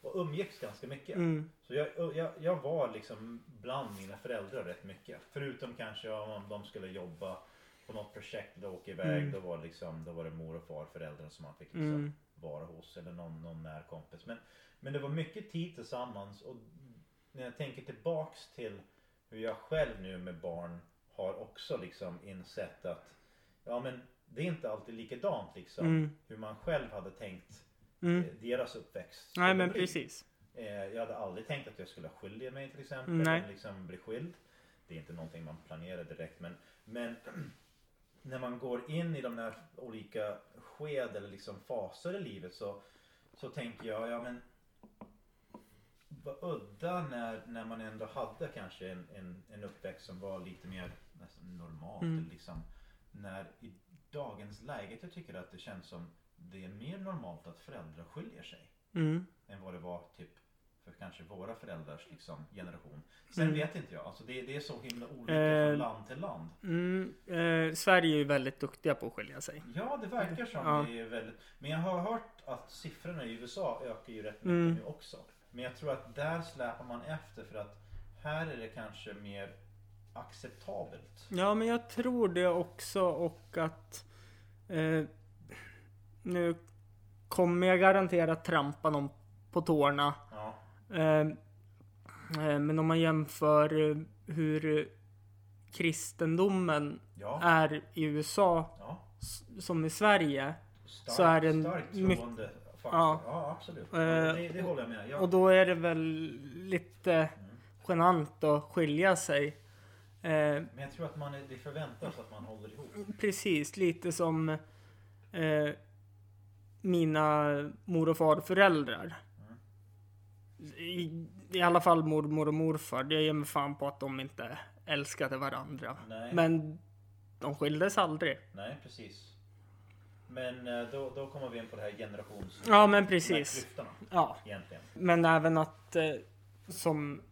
och umgicks ganska mycket. Mm. Så jag, jag, jag var liksom bland mina föräldrar rätt mycket. Förutom kanske om de skulle jobba på något projekt eller åka iväg. Mm. Då, var liksom, då var det mor och farföräldrar som man fick liksom Mm. vara hos. Eller någon, någon närkompis. Men, men det var mycket tid tillsammans. Och när jag tänker tillbaks till hur jag själv nu med barn har också liksom insett att ja men det är inte alltid likadant liksom. Mm. Hur man själv hade tänkt Mm. eh, deras uppväxt. Nej men bli. precis. Eh, Jag hade aldrig tänkt att jag skulle skilja mig till exempel. Nej. Liksom bli skild. Det är inte någonting man planerar direkt men, men när man går in i de här olika sked eller liksom faser i livet så, så tänker jag, ja men vad udda när, när man ändå hade kanske en, en, en uppväxt som var lite mer nästan normalt. Mm. Liksom, när i dagens läge jag tycker att det känns som det är mer normalt att föräldrar skiljer sig Mm. än vad det var typ för kanske våra föräldrars liksom, generation. Sen Mm. vet inte jag. Alltså det, det är så himla olika Eh. från land till land. Mm. Eh, Sverige är ju väldigt duktiga på att skilja sig. Ja, det verkar som Ja. det är väldigt. Men jag har hört att siffrorna i USA ökar ju rätt mycket Mm. nu också. Men jag tror att där släpar man efter för att här är det kanske mer acceptabelt. Ja, men jag tror det också och att eh, nu kommer jag garanterat trampa någon på tårna. Ja, Eh, eh, men om man jämför eh, hur kristendomen ja, är i USA ja. som i Sverige. Stark, Så är det en starkt mycket-. Ja. Ja, absolut. Eh, det, det håller jag med. Och då är det väl lite genant att skilja sig. Eh, Men jag tror att man det förväntas att man håller ihop. Precis, lite som eh, mina mor och farföräldrar. I, I alla fall mormor och morfar. Jag ger mig fan på att de inte älskade varandra. Nej. Men de skildes aldrig. Nej, precis. Men eh, då, då kommer vi in på det här generations... Ja, men precis. klyftorna Ja, egentligen. men även att eh, som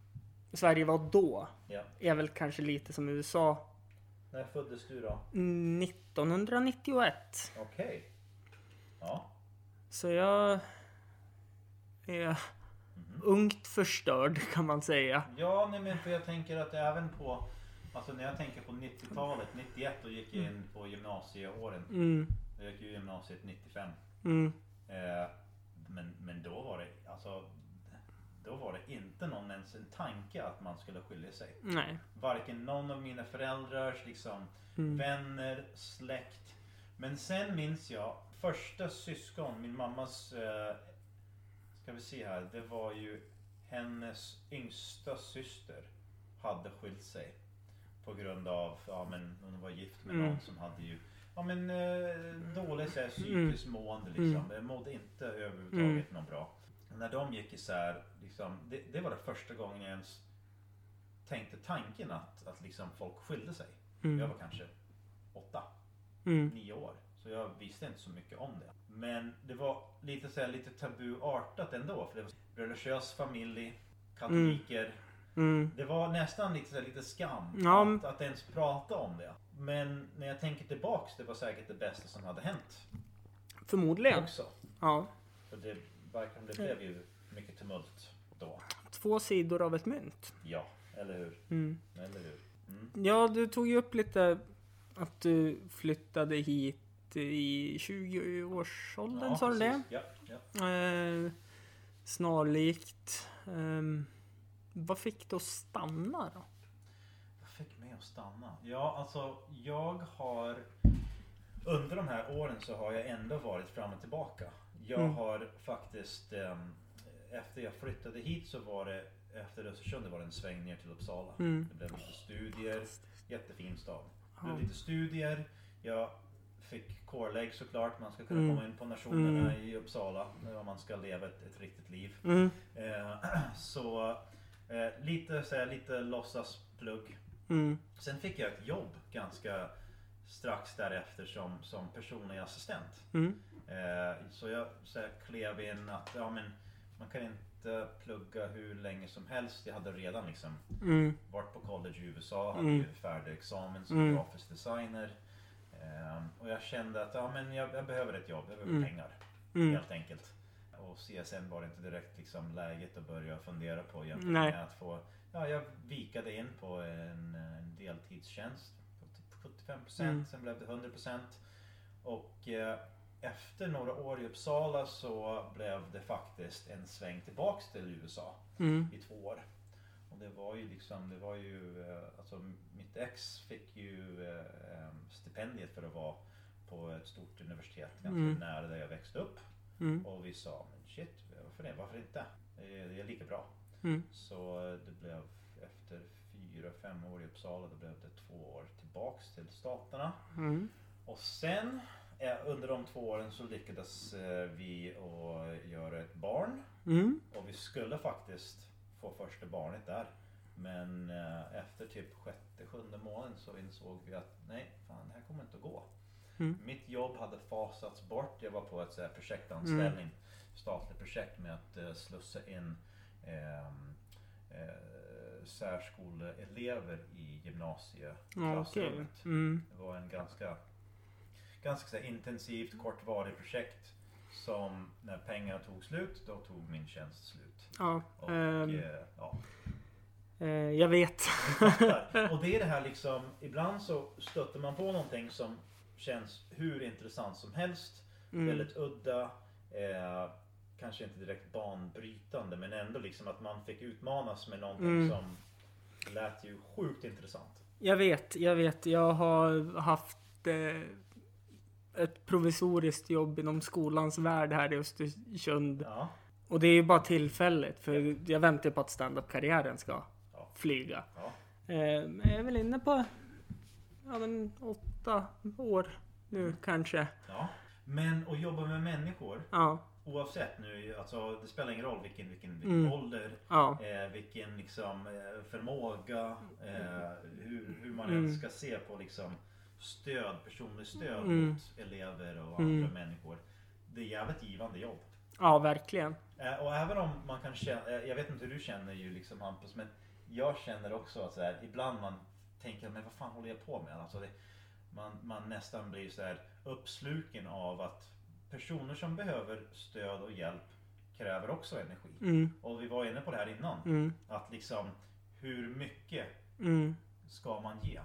Sverige var då Ja. är väl kanske lite som USA När föddes du då? 1991. Okej. Ja. Så jag är ungt förstörd kan man säga. Ja, nej, men för jag tänker att även på... Alltså när jag tänker på 90-talet, 91 då gick jag in på gymnasieåren. Mm, Jag gick ju gymnasiet 95. mm, Eh, men, men då var det alltså... Då var det inte någon ens en tanke att man skulle skilja sig. nej. Varken någon av mina föräldrars liksom Mm. vänner, släkt. Men sen minns jag första syskon, min mammas, eh, ska vi se här, det var ju hennes yngsta syster hade skilt sig. På grund av, ja men hon var gift med Mm. någon som hade ju, ja men eh, dålig så här, psykiskt mående liksom. Mm. Mådde inte överhuvudtaget något bra. När de gick isär, liksom, det, det var det första gången jag ens tänkte tanken att, att liksom folk skilde sig. Jag Mm, var kanske åtta, mm, nio år. Så jag visste inte så mycket om det. Men det var lite, så här, lite tabuartat ändå. För det var religiös familj, katoliker. mm. Det var nästan lite, så här, lite skam att, att ens prata om det. Men när jag tänker tillbaks, det var säkert det bästa som hade hänt Förmodligen. också. Ja. För det verkar det blev ju mycket tumult då. Två sidor av ett mynt. Ja, eller hur? Mm. Eller hur? Mm. Ja, du tog ju upp lite att du flyttade hit i 20-årsåldern, sa du det? Ja, ja. Eh, snarlikt. Ehm, vad fick du att stanna då? Vad fick mig att stanna? Ja, alltså jag har under de här åren så har jag ändå varit fram och tillbaka. Jag Mm. har faktiskt ehm, efter jag flyttade hit så var det efter Östersund det var det en sväng ner till Uppsala. Mm. Det blev lite studier. Jättefin stad. Det blev lite studier. Jag fick kårlägg såklart. Man ska kunna Mm. komma in på nationerna Mm. i Uppsala om man ska leva ett, ett riktigt liv. Eh, så eh, lite, så här, lite låtsasplugg. mm, Sen fick jag ett jobb ganska strax därefter som, som personlig assistent. mm, Eh, så jag så här, klev in att ja, men man kan inte plugga hur länge som helst. Jag hade redan liksom mm, varit på college i USA, hade Mm. ju färdig examen som Mm. grafisk designer. Eh, och jag kände att ja, men jag, jag behöver ett jobb, jag behöver Mm. pengar mm. helt enkelt. Och CSN var inte direkt liksom läget att börja fundera på jämfört Nej. med att få Ja, jag vikade in på en, en deltidstjänst på typ 75% Mm. sen blev det 100% och eh, efter några år i Uppsala så blev det faktiskt en sväng tillbaks till USA Mm, i två år. Och det var ju liksom, det var ju, eh, alltså mitt ex fick ju eh, stipendiet för att vara på ett stort universitet ganska Mm. nära där jag växte upp. mm, Och vi sa, men shit, varför det? Varför inte? Det är, det är lika bra. mm, Så det blev efter fyra, fem år i Uppsala, då blev det två år tillbaks till Staterna. mm, Och sen under de två åren så lyckades eh, vi att göra ett barn. mm, Och vi skulle faktiskt få första barnet där. Men eh, efter typ sjätte, sjunde månaden så insåg vi att nej, fan det här kommer inte att gå. Mm. Mitt jobb hade fasats bort. Jag var på ett så här, projektanställning. Statligt projekt med att eh, slussa in ehm, eh, särskoleelever i Ja, gymnasieklassrummet. Mm, Det var en ganska, ganska så intensivt kortvarigt projekt. Som när pengarna tog slut, då tog min tjänst slut. ja. Och, eh, ja, eh, jag vet. Och det är det här liksom, ibland så stöter man på någonting som känns hur intressant som helst. Mm, Väldigt udda. Eh, kanske inte direkt banbrytande men ändå liksom att man fick utmanas med någonting Mm. som lät ju sjukt intressant. Jag vet, jag vet. Jag har haft eh, ett provisoriskt jobb inom skolans värld här i Östersund. Ja, Och det är ju bara tillfälligt för jag väntar på att stand-up-karriären ska Ja. flyga. ja. Men jag är väl inne på ja, men åtta år nu kanske. ja. Men att jobba med människor Ja, oavsett nu, alltså det spelar ingen roll vilken, vilken, vilken Mm. ålder, ja, eh, vilken liksom eh, förmåga, eh, hur, hur man Mm. ska se på liksom stöd, personligt stöd Mm. mot elever och Mm. andra människor. Det är jävligt givande jobb. ja verkligen. Eh, Och även om man kan känna, eh, jag vet inte hur du känner ju liksom Hampus, men jag känner också att så här, ibland man tänker, men vad fan håller jag på med? Alltså det, man, man nästan blir så här uppsluken av att personer som behöver stöd och hjälp kräver också energi. Mm, Och vi var inne på det här innan. mm, Att liksom, hur mycket mm, ska man ge?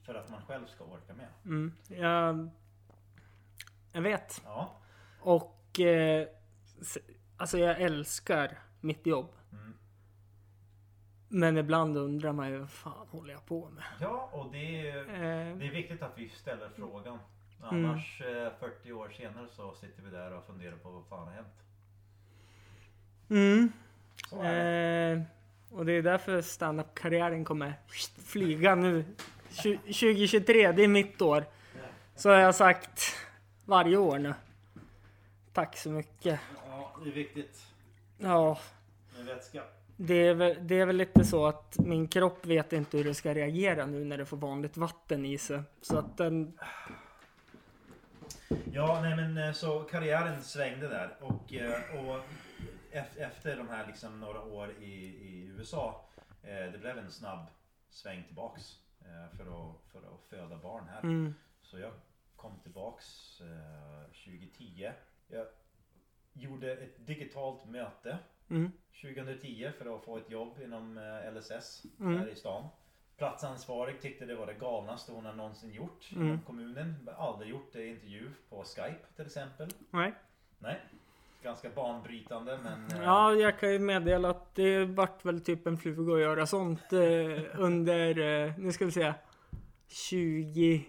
Mm, För att man själv ska orka med. mm. Jag, jag vet. Ja. Och eh, alltså jag älskar mitt jobb. Mm. Men ibland undrar man ju vad fan håller jag på med? Ja, och det är, Eh, det är viktigt att vi ställer frågan. Mm. Annars eh, 40 år senare så sitter vi där och funderar på vad fan har hänt. mm, eh, och det är därför standup-karriären kommer flyga nu. Tju- 2023, det är mitt år. Så har jag sagt varje år nu. Tack så mycket. Ja, det är viktigt Ja, med vätska. det är, väl, det är väl lite så att min kropp vet inte hur det ska reagera nu när det får vanligt vatten i sig. Så att den... Ja, nej men eh, så karriären svängde där och, eh, och ef- efter de här liksom några år i, i USA eh, det blev en snabb sväng tillbaks för att, för att föda barn här. Mm, Så jag kom tillbaks eh, 2010. Jag gjorde ett digitalt möte mm, 2010 för att få ett jobb inom eh, LSS Mm. här i stan. Platsansvarig tyckte det var det galnaste hon har någonsin gjort Mm. inom kommunen. Aldrig gjort intervju på Skype till exempel. nej. Nej. Ganska banbrytande men... eh, Ja, jag kan ju meddela att det vart väl typ en fluga att göra sånt eh, under, eh, nu ska vi se, 2019,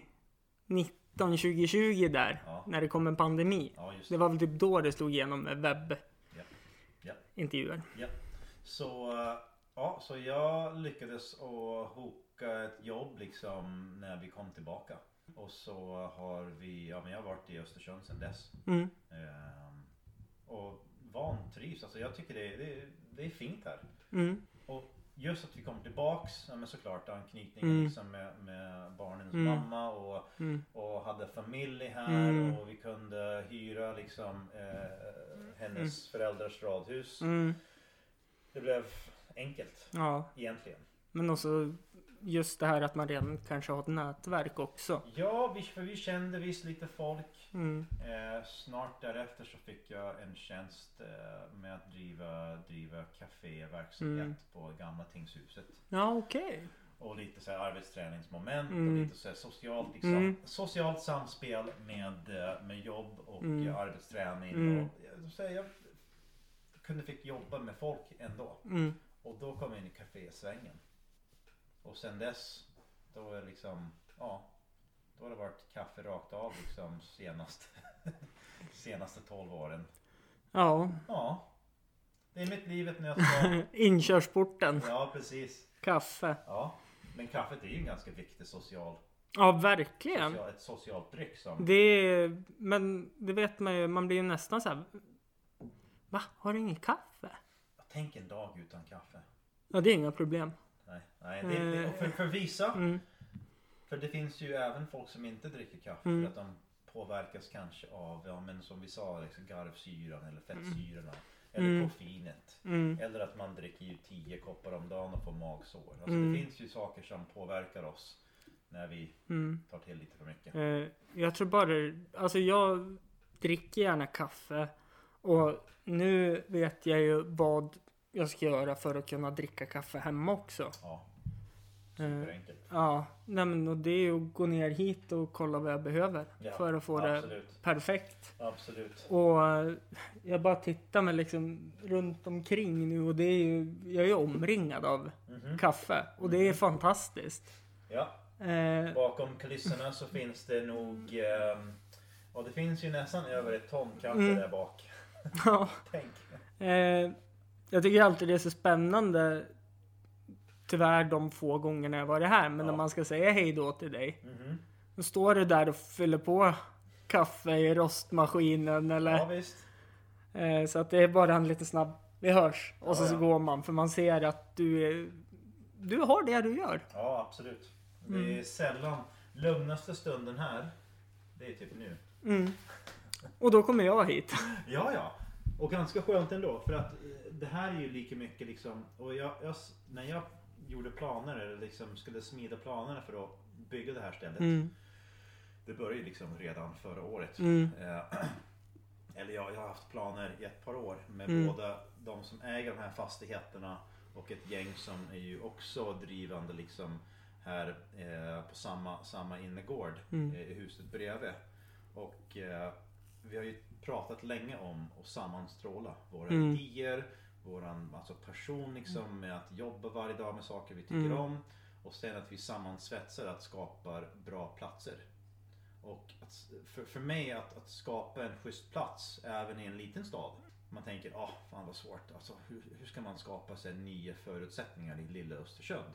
2020 där. Ja. När det kom en pandemi. Ja, Det det. var väl typ då det slog igenom med webbintervjuer. Ja. Så, eh, ja, så jag lyckades att hoka ett jobb liksom när vi kom tillbaka. Och så har vi, ja men jag har varit i Östersund sedan dess. Mm. Ehm, och vantrivs. Alltså jag tycker det, det, det är fint här. Mm. Och just att vi kom tillbaks, ja men såklart anknytningen Mm. liksom med, med barnens Mm. mamma och, Mm. och hade familj här Mm. och vi kunde hyra liksom eh, hennes föräldrars radhus. Mm. Det blev enkelt Ja, egentligen. men också just det här att man redan kanske har ett nätverk också. Ja, vi, för vi kände visst lite folk. Mm. Eh, snart därefter så fick jag en tjänst eh, med att driva, driva kaféverksamhet Mm. på gamla tingshuset. Ja, okej. Och lite så här arbetsträningsmoment och Mm. lite så här socialt liksom. Mm. Socialt samspel med, eh, med jobb och Mm. arbetsträning. Mm. Och, så här, jag kunde fick jobba med folk ändå. Och då kom jag in i kafésvängen. Och sen dess, då är det liksom, ja. Då har det varit kaffe rakt av liksom senaste, senaste 12 åren. Ja, Ja. Det är mitt liv ett nötskal. inkörsporten. Ja, precis. Kaffe. Ja. Men kaffet är ju en ganska viktig social, Ja, verkligen. social ett socialt dryck som... Det är, men det vet man ju, man blir ju nästan så här. Va? Har du ingen kaffe? Tänk en dag utan kaffe. Ja, det är inga problem. Nej, nej det, det, och för, för vissa. Mm. För det finns ju även folk som inte dricker kaffe Mm. för att de påverkas kanske av, ja men som vi sa, liksom garvsyran eller fettsyrorna. Eller Mm. koffeinet. Mm. Eller att man dricker ju 10 koppar om dagen och får magsår. Alltså Mm. det finns ju saker som påverkar oss när vi Mm. tar till lite för mycket. Eh, jag tror bara, alltså jag dricker gärna kaffe. Och nu vet jag ju vad jag ska göra för att kunna dricka kaffe hemma också. Ja. Superenkelt. Ja, nej men och det är ju att gå ner hit och kolla vad jag behöver. Ja, för att få det Absolut. perfekt. Absolut. Och eh, jag bara tittar mig liksom runt omkring nu och det är ju, jag är omringad av Mhm. kaffe. Och det är fantastiskt. Ja. Eh, Bakom kulisserna så finns det nog Ja det finns ju nästan över ett ton kaffe Mm. där bak. ja, Tänk. Jag tycker alltid det är så spännande. Tyvärr de få gångerna jag varit här. Men Ja. när man ska säga hej då till dig. Mhm. Då står du där och fyller på kaffe i rostmaskinen eller Ja visst. Eh, så att det är bara en liten snabb, vi hörs. Och så, Ja, så ja. går man för man ser att du är, du har det du gör. Ja absolut. Det Mm. är sällan lugnaste stunden här. Det är typ nu. Mm. Och då kommer jag hit. Ja ja. Och ganska skönt ändå för att eh, det här är ju lika mycket liksom. Och jag, jag, när jag gjorde planer eller liksom skulle smida planerna för att bygga det här stället. Mm. Det började ju liksom redan förra året. Mm. Eh, eller jag, jag har haft planer i ett par år med Mm. båda de som äger de här fastigheterna och ett gäng som är ju också drivande liksom här eh, på samma, samma innergård Mm. eh, i huset bredvid. Och eh, vi har ju pratat länge om att sammanstråla våra Mm. idéer, våran alltså person liksom med att jobba varje dag med saker vi tycker Mm. om. Och sen att vi sammansvetsar att skapa bra platser. Och att, för, för mig att, att skapa en schysst plats även i en liten stad. Man tänker, ah fan vad svårt. Alltså, hur, hur ska man skapa sig nya förutsättningar i lilla Östersund?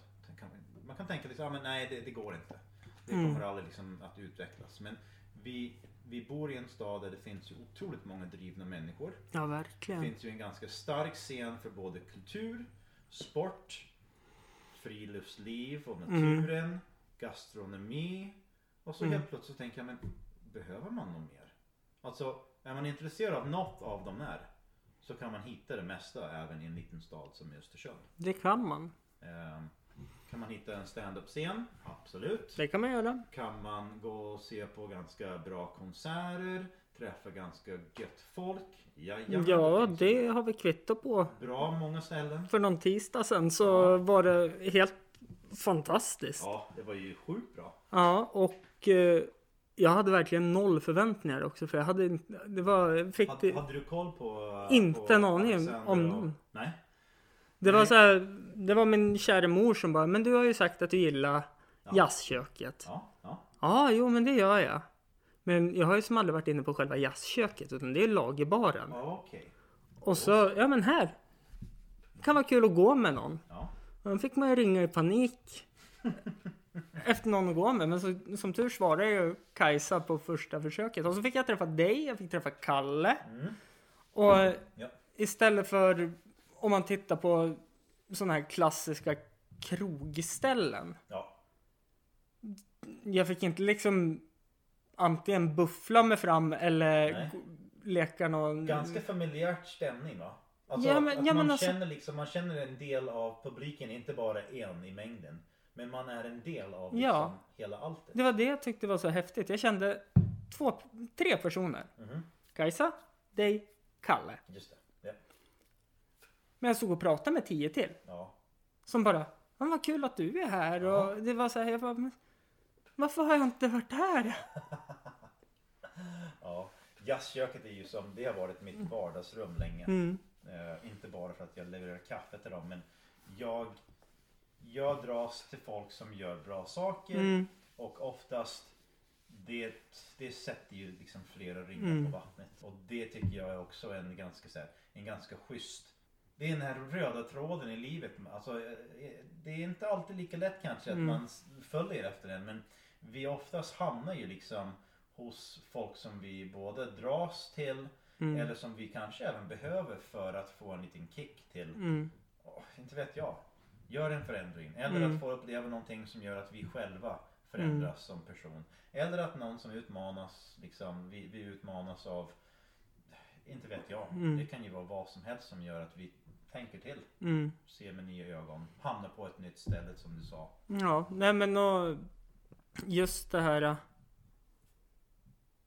Man, kan tänka liksom, ah, men nej det, det går inte. Det Mm. kommer aldrig liksom att utvecklas. Men vi, vi bor i en stad där det finns ju otroligt många drivna människor. Ja, Det verkligen. finns ju en ganska stark scen för både kultur, sport, friluftsliv och naturen, gastronomi. Och så Mm. helt plötsligt tänker jag, men behöver man något mer? Alltså, är man intresserad av något av de här så kan man hitta det mesta även i en liten stad som Östersund. Det kan man. Ehm, kan man hitta en stand-up-scen? Absolut. Det kan man göra. Kan man gå och se på ganska bra konserter? Träffa ganska gött folk? Jajamän, Ja, det har vi kvitto på. Bra många ställen. För någon tisdag sen så var det helt fantastiskt. Ja, det var ju sjukt bra. Ja, och eh, jag hade verkligen noll förväntningar också för jag hade inte, det var, fick Hade, det, hade du koll på... Inte på en aning om någon. Nej? Det var så här, det var min kära mor som bara, men du har ju sagt att du gillar Ja. jazzköket. Ja, ja. Ja, jo men det gör jag. Men jag har ju som aldrig varit inne på själva jazzköket utan det är lagerbaren. ja okej. Och så, ja men här. Kan vara kul att gå med någon. Ja. Då fick man ju ringa i panik. Efter någon att gå med. Men så, som tur svarade ju Kajsa på första försöket. Och så fick jag träffa dig, jag fick träffa Kalle. Mm. Och Ja. istället för om man tittar på sådana här klassiska krogställen. ja. Jag fick inte liksom antingen buffla mig fram eller Nej. leka någon... Ganska familjärt stämning va? Alltså Ja, men- att ja, man, alltså- känner liksom, man känner en del av publiken, inte bara en i mängden. Men man är en del av liksom Ja. hela alltet. Det var det jag tyckte var så häftigt. Jag kände två, tre personer. Mhm. Kajsa, dig, Kalle. Just det. Men jag stod och pratade med tio till. ja. Som bara, "Ja, vad kul att du är här. Ja. Och det var så här, jag bara, "Men varför har jag inte varit här? ja. Jazzköket är ju som, det har varit mitt vardagsrum länge. Mm. Eh, inte bara för att jag levererar kaffe till dem men jag, jag dras till folk som gör bra saker Mm. och oftast det, det sätter ju liksom flera ringar Mm. på vattnet och det tycker jag är också en ganska, så här, en ganska schysst det är den här röda tråden i livet. Alltså, eh, det är inte alltid lika lätt kanske Mm. att man s- följer efter den men vi oftast hamnar ju liksom hos folk som vi både dras till Mm. eller som vi kanske även behöver för att få en liten kick till, Mm. åh, inte vet jag, gör en förändring. Eller Mm. att få uppleva någonting som gör att vi själva förändras som person. Eller att någon som utmanas, liksom, vi, vi utmanas av, inte vet jag, Mm. det kan ju vara vad som helst som gör att vi tänker till, Mm. ser med nya ögon, hamnar på ett nytt ställe som du sa. Ja, nej men och just det här. äh,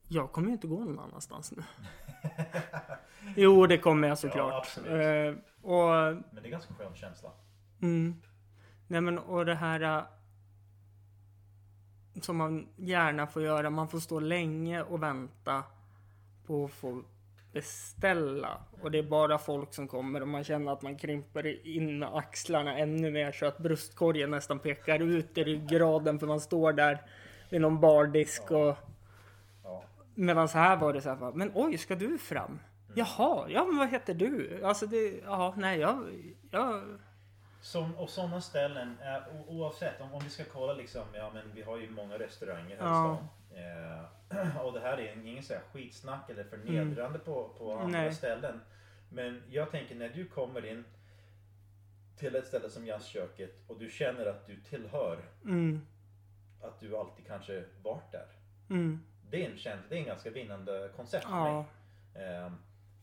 Jag kommer ju inte gå någon annanstans nu. jo, det kommer jag såklart. absolut. Eh, och Men det är ganska skön känsla. Mm. Nej men och det här äh, som man gärna får göra. Man får stå länge och vänta på att få beställa. Och det är bara folk som kommer och man känner att man krymper in axlarna ännu mer så att bröstkorgen nästan pekar ut i ryggraden för man står där vid någon bardisk och medan så här var det så här, men oj, ska du fram? Jaha, ja men vad heter du? Alltså det, ja, nej jag, jag Som, och sådana ställen, är, oavsett om, om vi ska kolla liksom, ja men vi har ju många restauranger här Ja. i stan. Eh, och det här är ingen så här skitsnack eller förnedrande på, på andra Nej. ställen. Men jag tänker när du kommer in till ett ställe som jazzköket och du känner att du tillhör, mm, att du alltid kanske varit där. mm, Det är en, känsla, det är en ganska vinnande koncept för ja, mig. Eh,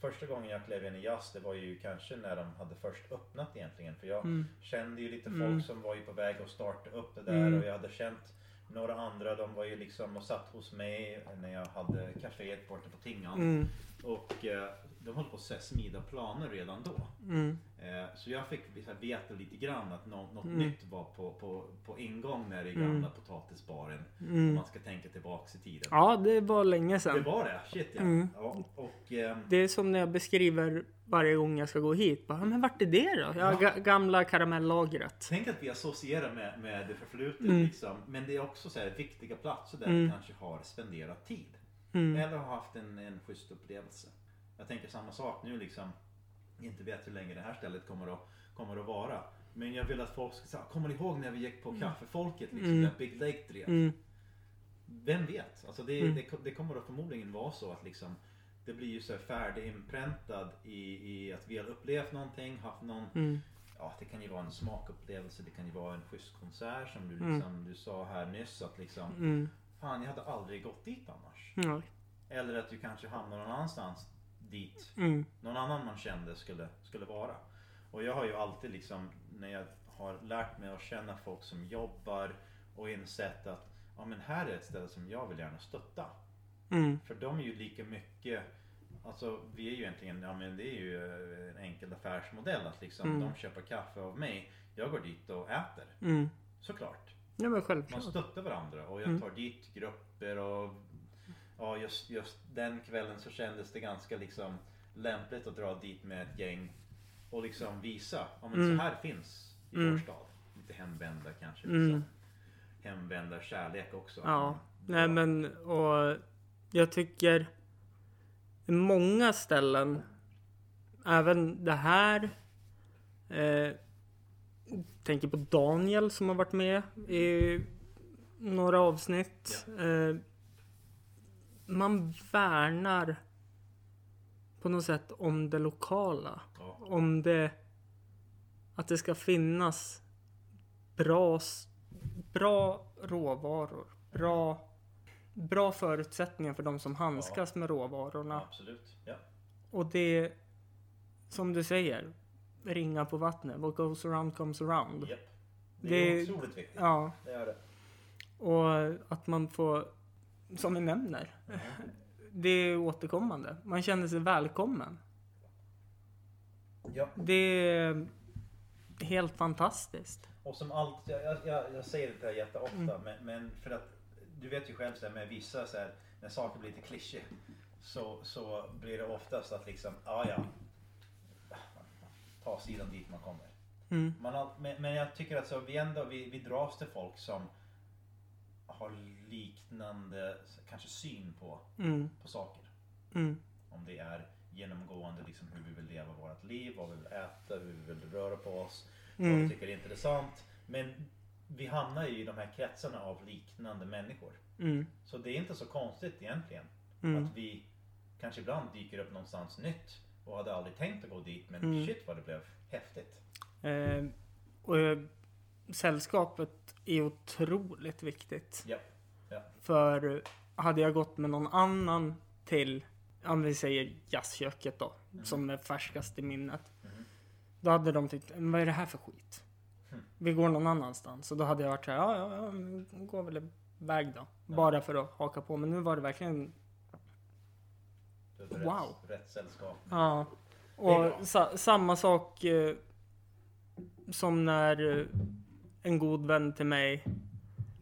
första gången jag klev in i jazz det var ju kanske när de hade först öppnat egentligen. För jag mm, kände ju lite folk Mm. som var ju på väg att starta upp det där Mm. och jag hade känt några andra. De var ju liksom och satt hos mig när jag hade kaféet borta på Tingan. mm, Och eh, de höll på att smida planer redan då. mm, Eh, så jag fick veta lite grann att nå- något Mm. nytt var på, på, på ingång i Mm. gamla potatisbaren. Om mm. man ska tänka tillbaks i tiden. Ja, det var länge Det sedan. var det? Shit ja. Mm. ja och, ehm, Det är som när jag beskriver varje gång jag ska gå hit. Bara, men vart är det då? Ja, Ja. ga- gamla karamellagret. Tänk att vi associerar med, med det förflutet Mm. liksom. Men det är också så här viktiga platser där Mm. vi kanske har spenderat tid. Mm. Eller har haft en, en schysst upplevelse. Jag tänker samma sak nu liksom. Inte vet hur länge det här stället kommer att, kommer att vara. Men jag vill att folk ska säga, kommer ni ihåg när vi gick på Kaffefolket liksom, Mm. där Big Lake drev? Mm. Vem vet? Alltså det, Mm. det, det kommer att förmodligen vara så att liksom det blir ju så här färdiginpräntat i, i att vi har upplevt någonting, haft någon Mm. Ja, det kan ju vara en smakupplevelse, det kan ju vara en schysst konsert som du, Mm. liksom, du sa här nyss att liksom Mm. Fan, jag hade aldrig gått dit annars. Eller att du kanske hamnar någon annanstans dit Mm. någon annan man kände skulle, skulle vara. Och jag har ju alltid liksom när jag har lärt mig att känna folk som jobbar och insett att ja men här är ett ställe som jag vill gärna stötta. Mm. För de är ju lika mycket Alltså vi är ju egentligen, ja men det är ju eh, en enkel affärsmodell att liksom Mm. de köper kaffe av mig. Jag går dit och äter. Mm. Såklart. Ja men Man självklart. stöttar varandra och jag Mm. tar dit grupper och ja just, just den kvällen så kändes det ganska liksom lämpligt att dra dit med ett gäng och liksom visa, ja men Mm. så här finns i Mm. vår stad. Lite hemvända kanske. Mm. Liksom. Hemvända kärlek också. Ja, nej Ja. men och jag tycker många ställen, även det här. Eh, tänker på Daniel som har varit med i några avsnitt. Eh, man värnar på något sätt om det lokala. Ja. Om det att det ska finnas bra, bra råvaror. Bra, bra förutsättningar för de som handskas med råvarorna. Absolut. Ja. Och det, som du säger, ringa på vattnet. What goes around comes around. Japp. Det Det- är otroligt viktigt. Ja, Det är det. och att man får, som vi nämner, det är återkommande. Man känner sig välkommen. Ja. Det är helt fantastiskt. Och som allt, jag, jag, jag, säger det här jätteofta Mm. men, men för att du vet ju själv så här, med vissa så här, när saker blir lite klyschor så, så blir det oftast att liksom, ja ja. Ta sidan dit man kommer. Mm. Man har, men, men jag tycker att så vi ändå, vi, vi dras till folk som har liknande kanske syn på, Mm. på saker. Mm. Om det är genomgående liksom hur vi vill leva vårt liv, vad vi vill äta, hur vi vill röra på oss, vad vi Mm. tycker är intressant. Men vi hamnar ju i de här kretsarna av liknande människor. Mm. Så det är inte så konstigt egentligen Mm. att vi kanske ibland dyker upp någonstans nytt och hade aldrig tänkt att gå dit men Mm. shit vad det blev häftigt. Eh, och eh, sällskapet är otroligt viktigt. Ja. Ja. För hade jag gått med någon annan till, om vi säger jazzköket då, som är färskast i minnet. Mhm. Då hade de tyckt, "Men vad är det här för skit? Mm. Vi går någon annanstans. Och då hade jag varit såhär, ja, ja, ja, men gå väl iväg då. Bara för att haka på. Men nu var det verkligen, Wow. rätt, rätt sällskap. ja. Och sa, samma sak eh, som när eh, en god vän till mig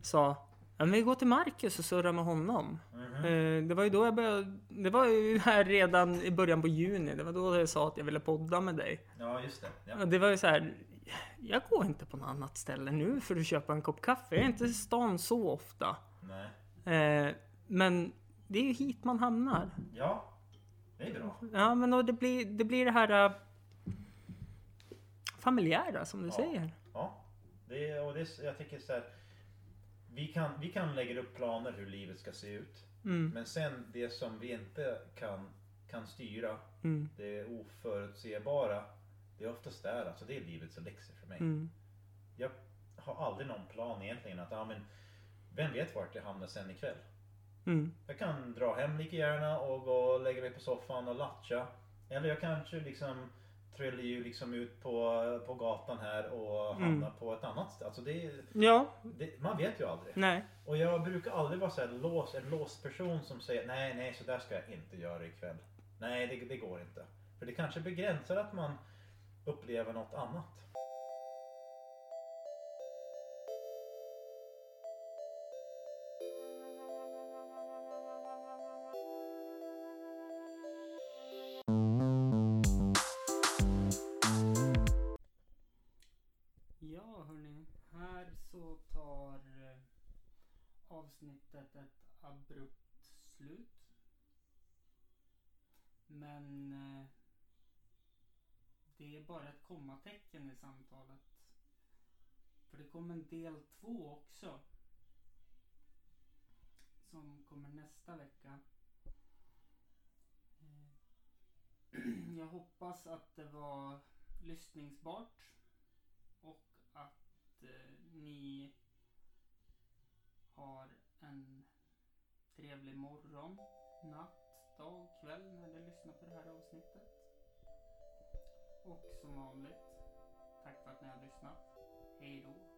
sa, men vi går till Marcus och surrar med honom. Mhm. Eh, Det var ju då jag började, det var ju här redan i början på juni. Det var då jag sa att jag ville podda med dig. Ja just det. Ja. Det var ju så här. Jag går inte på något annat ställe nu för att köpa en kopp kaffe. Jag är inte i stan så ofta. Nej. Eh, men det är ju hit man hamnar. Ja. Det är bra. Ja, men och det blir det, blir det här äh, familjära som du Ja. säger. Ja. Det, är- och det, är- jag tycker så här. Vi kan, vi kan lägga upp planer hur livet ska se ut. Mm, Men sen det som vi inte kan, kan styra, mm, det oförutsebara. Det är oftast där, alltså det är livets läxor för mig. mm, Jag har aldrig någon plan egentligen att, ja men vem vet vart jag hamnar sen ikväll. mm, Jag kan dra hem lika gärna och gå och lägga mig på soffan och latcha. Eller jag kanske liksom trillar ju liksom ut på, på gatan här och Mm. hamnar på ett annat ställe. Alltså det, Ja, det, man vet ju aldrig. nej. Och jag brukar aldrig vara så här lås, en låst person som säger nej, nej, så där ska jag inte göra ikväll. Nej, det, det går inte. För det kanske begränsar att man upplever något annat. Men eh, det är bara ett kommatecken i samtalet. För det kommer en del två också. Som kommer nästa vecka. Eh, Jag hoppas att det var lyssningsbart. Och att eh, ni har en trevlig morgon, natt, Dag och kväll när du lyssnar på det här avsnittet. Och som vanligt, tack för att ni har lyssnat. Hej då!